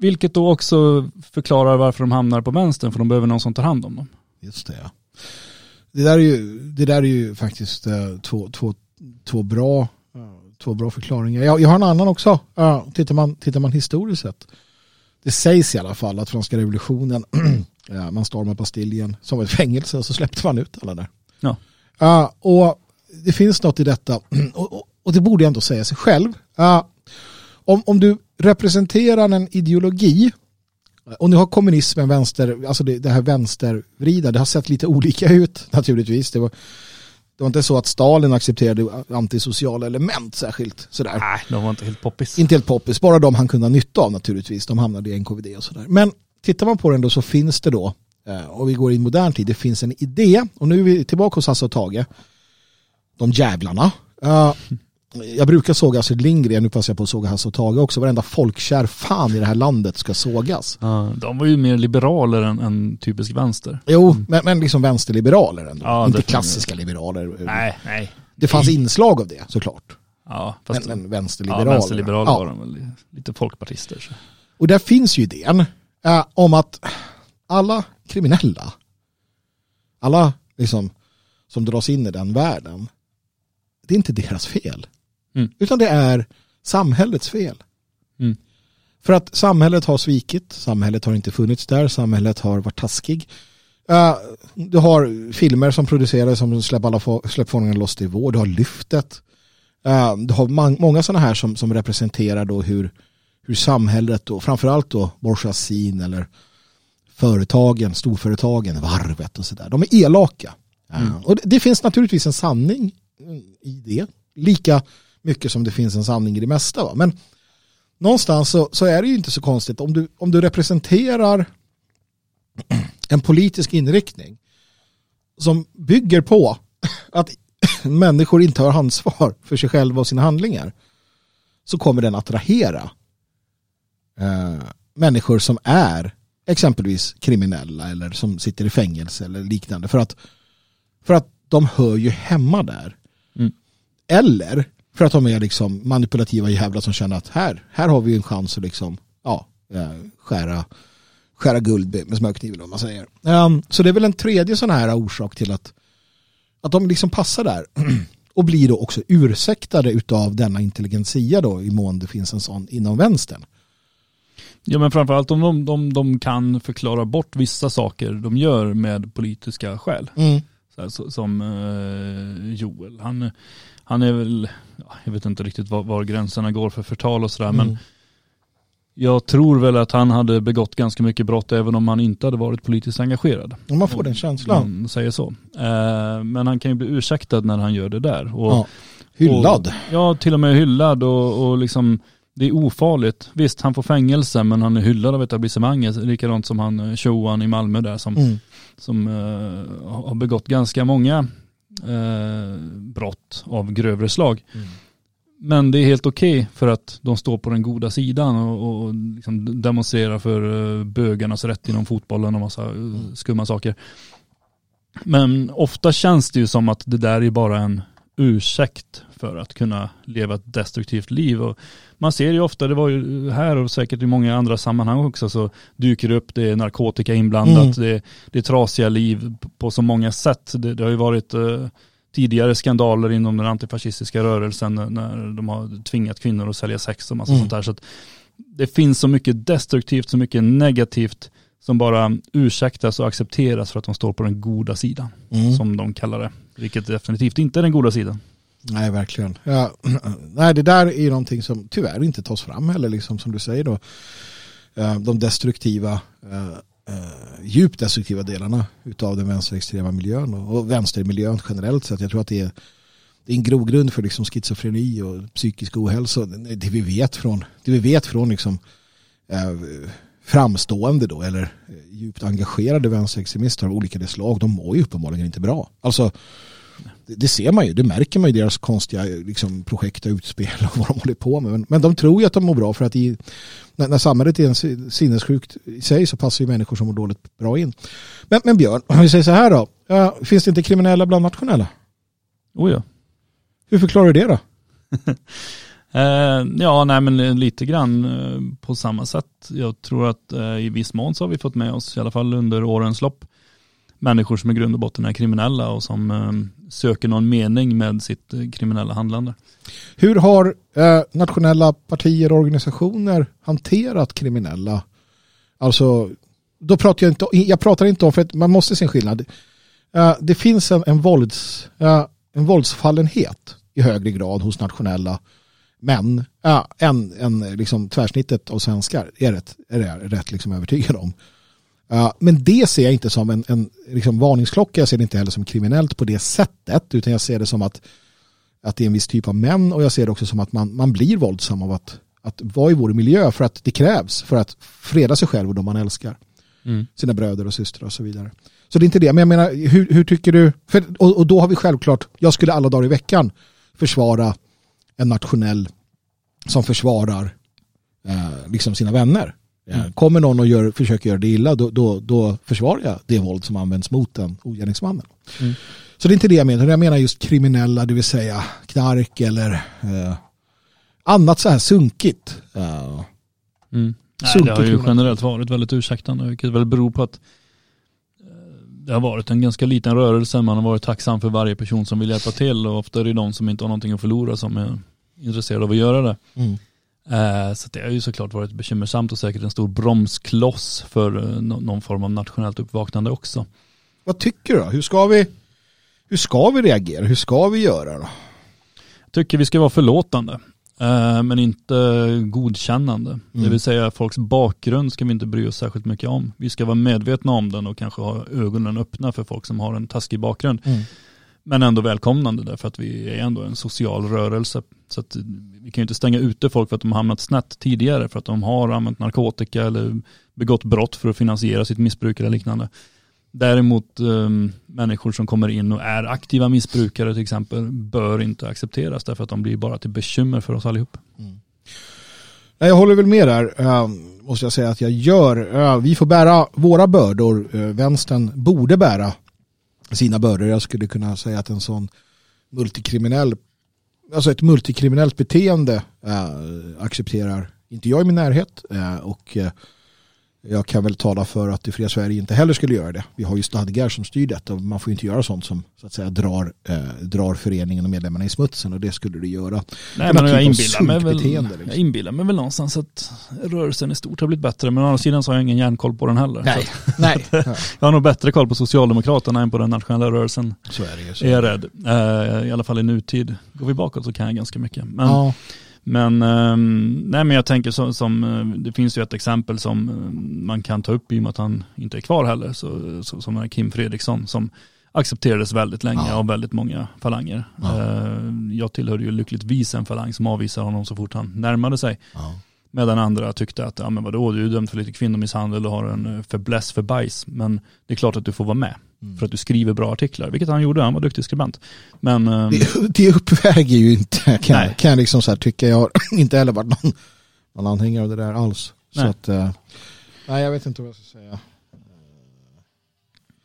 Vilket då också förklarar varför de hamnar på vänstern, för de behöver någon som tar hand om dem. Just det, ja. Det där är ju, det där är ju faktiskt eh, två, två, två, bra, eh, två bra förklaringar. Jag, jag har en annan också. Ja, tittar, man, tittar man historiskt sett. Det sägs i alla fall att franska revolutionen, ja, man stormar Bastiljen som ett fängelse och så släppte man ut alla där. Ja. Ja, och det finns något i detta och, och, och det borde jag ändå säga sig själv. Ja, om, om du representerar en ideologi och nu har kommunismen vänster, alltså det, det här vänstervrida, det har sett lite olika ut naturligtvis. Det var, det var inte så att Stalin accepterade antisociala element särskilt sådär. Nej, de var inte helt poppis. Inte helt poppis, bara de han kunde ha nytta av naturligtvis. De hamnade i NKVD och sådär. Men tittar man på den då så finns det då, eh, och vi går in i modern tid, det finns en idé. Och nu är vi tillbaka hos Hasse och Tage. De jävlarna. Jag brukar såga Astrid Lindgren, nu passar jag på att såga Hasse och Tage också. Varenda folkkär fan i det här landet ska sågas. Ja, de var ju mer liberaler än, än typisk vänster. Jo, men, men liksom vänsterliberaler ändå. Ja, Inte klassiska liberaler. Nej, nej. Det fanns inslag av det såklart. Ja, Men, fast men ja, vänsterliberaler. vänsterliberaler Ja. var de väl lite folkpartister. Så. Och där finns ju idén eh, om att alla kriminella, alla liksom, som dras in i den världen, det är inte deras fel. Mm. Utan det är samhällets fel. Mm. För att samhället har svikit, samhället har inte funnits där, samhället har varit taskig. Eh, du har filmer som produceras som Släpp alla släpp fångarna loss till vård, du har Lyftet. Eh, du har många sådana här som, som representerar då hur, hur samhället och framförallt då bourgeoisien eller företagen, storföretagen, varvet och sådär, de är elaka. Mm. Och det, det finns naturligtvis en sanning i det, lika mycket som det finns en sanning i det mesta. Va? Men någonstans så, så är det ju inte så konstigt om du, om du representerar en politisk inriktning som bygger på att människor inte har ansvar för sig själva och sina handlingar så kommer den attrahera eh, människor som är exempelvis kriminella eller som sitter i fängelse eller liknande för att, för att de hör ju hemma där. Mm. Eller för att de är liksom manipulativa jävlar som känner att här, här har vi en chans att liksom, ja, eh, skära, skära guld med smörkniven om man säger. Ehm, så det är väl en tredje sån här orsak till att, att de liksom passar där och blir då också ursäktade utav denna intelligentsia då i mån det finns en sån inom vänstern. Ja men framförallt om de, de, de kan förklara bort vissa saker de gör med politiska skäl. Mm. Så här, så, som eh, Joel, han, han är väl, ja, jag vet inte riktigt var, var gränserna går för förtal och sådär men Mm. jag tror väl att han hade begått ganska mycket brott även om han inte hade varit politiskt engagerad. Om man får den känslan. Man säger så. Eh, men han kan ju bli ursäktad när han gör det där. Och, Ja. Hyllad. Och, ja, till och med hyllad och, och liksom det är ofarligt. Visst, han får fängelse men han är hyllad av etablissemanget. Likadant som han eh, Shoan i Malmö där som, Mm. som eh, har begått ganska många eh, brott av grövre slag. Mm. Men det är helt okej för att de står på den goda sidan och, och liksom demonstrerar för eh, bögarnas rätt inom fotbollen och massa eh, skumma saker. Men ofta känns det ju som att det där är bara en ursäkt för att kunna leva ett destruktivt liv. Och man ser ju ofta, det var ju här och säkert i många andra sammanhang också, så dyker det upp, det är narkotika inblandat, Mm. det, det är trasiga liv på så många sätt. Det, det har ju varit eh, tidigare skandaler inom den antifascistiska rörelsen när- de har tvingat kvinnor att sälja sex och massa Mm. sånt där. Så att det finns så mycket destruktivt, så mycket negativt som bara ursäktas och accepteras för att de står på den goda sidan, Mm. som de kallar det. Vilket definitivt inte är den goda sidan. Nej, verkligen. Ja, nej, det där är ju någonting som tyvärr inte tas fram heller, liksom, som du säger då. Eh, de destruktiva, eh, eh, djupt destruktiva delarna utav den vänsterextrema miljön och och vänstermiljön generellt sett. Jag tror att det är, det är en grogrund för liksom schizofreni och psykisk ohälsa. Det vi vet från, det vi vet från liksom, eh, framstående då, eller djupt engagerade vänsterextremister av olika slag, de mår ju uppenbarligen inte bra. Alltså, det, ser man ju, det märker man i deras konstiga liksom, projekt och utspel och vad de håller på med. Men, men de tror ju att de mår bra för att i, när, när samhället är en sinnessjukt i sig så passar ju människor som mår dåligt bra in. Men, men Björn, om vi säger så här då, ja, finns det inte kriminella bland nationella? Oh ja. Hur förklarar du det då? Eh, ja, nej men lite grann eh, på samma sätt. Jag tror att eh, i viss mån så har vi fått med oss, i alla fall under årens lopp, människor som i grund och botten är kriminella och som söker någon mening med sitt eh, kriminella handlande. Hur har eh, nationella partier och organisationer hanterat kriminella? Alltså, då pratar jag inte, jag pratar inte om, för att man måste se en skillnad. Eh, det finns en, en, vålds, en våldsfallenhet i högre grad hos nationella män än, än liksom, tvärsnittet av svenskar är rätt, är jag rätt liksom övertygad om. Men det ser jag inte som en, en liksom varningsklocka. Jag ser det inte heller som kriminellt på det sättet. Utan jag ser det som att, att det är en viss typ av män. Och jag ser det också som att man, man blir våldsam av att, att vara i vår miljö. För att det krävs för att freda sig själv och de man älskar. Mm. Sina bröder och systrar och så vidare. Så det är inte det. Men jag menar, hur, hur tycker du? För, och, och då har vi självklart, jag skulle alla dagar i veckan försvara en nationell som försvarar eh, liksom sina vänner. Mm. Kommer någon och gör, försöker göra det illa då, då, då försvarar jag det våld som används mot den ogärningsmannen. Mm. Så det är inte det jag menar. Jag menar just kriminella, det vill säga knark eller eh, annat så här sunkigt. Uh, mm. Nej, det har ju generellt varit väldigt ursäktande, vilket väl beror på att eh, det har varit en ganska liten rörelse. Man har varit tacksam för varje person som vill hjälpa till och ofta är det de som inte har någonting att förlora som är intresserad av att göra det. Mm. Eh, så det har ju såklart varit bekymmersamt och säkert en stor bromskloss för eh, någon form av nationellt uppvaknande också. Vad tycker du då? Hur ska vi, hur ska vi reagera? Hur ska vi göra då? Jag tycker vi ska vara förlåtande. Eh, men inte godkännande. Mm. Det vill säga folks bakgrund ska vi inte bry oss särskilt mycket om. Vi ska vara medvetna om den och kanske ha ögonen öppna för folk som har en taskig bakgrund. Mm. Men ändå välkomnande därför att vi är ändå en social rörelse. Så att vi kan ju inte stänga ute folk för att de har hamnat snett tidigare för att de har använt narkotika eller begått brott för att finansiera sitt missbruk eller liknande. Däremot um, människor som kommer in och är aktiva missbrukare till exempel bör inte accepteras därför att de blir bara till bekymmer för oss allihop. Mm. Jag håller väl med där, uh, måste jag säga att jag gör. Uh, vi får bära våra bördor. Uh, vänstern borde bära sina bördor. Jag skulle kunna säga att en sån multikriminell, alltså ett multikriminellt beteende äh, accepterar inte jag i min närhet äh, och äh, jag kan väl tala för att det fria Sverige inte heller skulle göra det. Vi har ju stadgar som styr detta och man får inte göra sånt som så att säga drar, eh, drar föreningen och medlemmarna i smutsen och det skulle du göra. Nej, men jag, inbillar mig väl, liksom. jag inbillar mig väl någonstans att rörelsen i stort har blivit bättre men å andra sidan så har jag ingen järnkoll på den heller. Nej. Nej. jag har nog bättre koll på Socialdemokraterna än på den nationella rörelsen. Så är det ju. Så. Är jag rädd. Eh, I alla fall i nutid. Går vi bakåt så kan jag ganska mycket. Men, ja. Men, ehm, nej, men jag tänker som, som, eh, det finns ju ett exempel som eh, man kan ta upp i och med att han inte är kvar heller, så, så som är Kim Fredriksson som accepterades väldigt länge ja. av väldigt många falanger. Ja. Eh, jag tillhörde ju lyckligtvis en falang som avvisade honom så fort han närmade sig. Ja. Medan andra tyckte att, ja men vadå, du är dömd för lite kvinnomisshandel och har en förbläss för bajs. Men det är klart att du får vara med. Mm. För att du skriver bra artiklar, vilket han gjorde, han var duktig skribent. Men, um... det, det uppväger ju inte, kan, nej. kan jag liksom så här tycka. Jag har inte heller varit någon, någon anhängare av det där alls. Nej. Så att, uh, nej jag vet inte vad jag ska säga.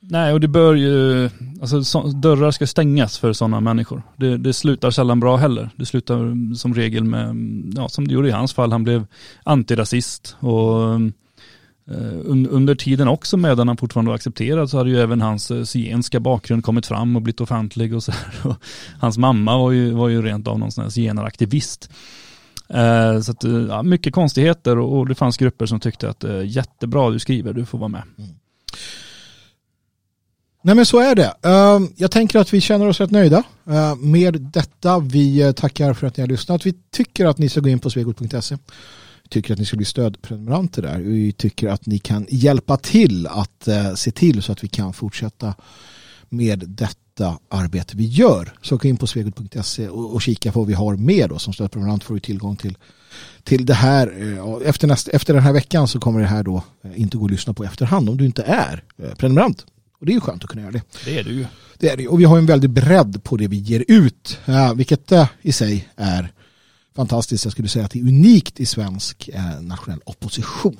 Nej, och det bör ju, alltså så, dörrar ska stängas för sådana människor. Det, det, slutar sällan bra heller. Det slutar som regel med, ja som det gjorde i hans fall, han blev antirasist och Eh, under tiden också medan han fortfarande var accepterad så hade ju även hans eh, zigenska bakgrund kommit fram och blivit offentlig och så här. Och hans mamma var ju, var ju rent av någon sån här zigenaraktivist. Eh, så att, eh, ja, mycket konstigheter och det fanns grupper som tyckte att eh, jättebra du skriver, du får vara med. Mm. Nej men så är det. Ehm, jag tänker att vi känner oss rätt nöjda eh, med detta. Vi eh, tackar för att ni har lyssnat. Vi tycker att ni ska gå in på svegot.se tycker att ni ska bli stödprenumeranter där. Vi tycker att ni kan hjälpa till att eh, se till så att vi kan fortsätta med detta arbete vi gör. Så gå in på svegot.se och, kika på vad vi har med då. Som stödprenumerant får du tillgång till, till det här. Efter, nästa, efter den här veckan så kommer det här då inte gå att lyssna på efterhand om du inte är prenumerant. Och det är ju skönt att kunna göra det. Det är du ju. Det är det. Och vi har en väldig bredd på det vi ger ut. Vilket i sig är fantastiskt. Jag skulle säga att det är unikt i svensk nationell opposition.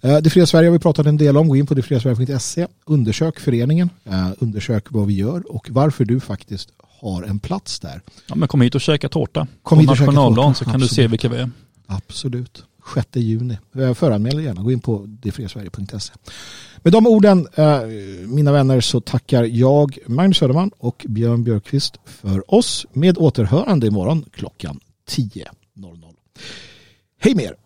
Det fria Sverige har vi pratat en del om. Gå in på detfriasverige.se. Undersök föreningen. Undersök vad vi gör och varför du faktiskt har en plats där. Ja, men kom hit och käka tårta. Kom på nationaldagen så kan Absolut. du se vilka vi är. Absolut. 6 juni. Föranmäl gärna. Gå in på detfriasverige.se. Med de orden, eh, mina vänner, så tackar jag Magnus Söderman och Björn Björkqvist för oss med återhörande imorgon klockan 10.00. Hej med er!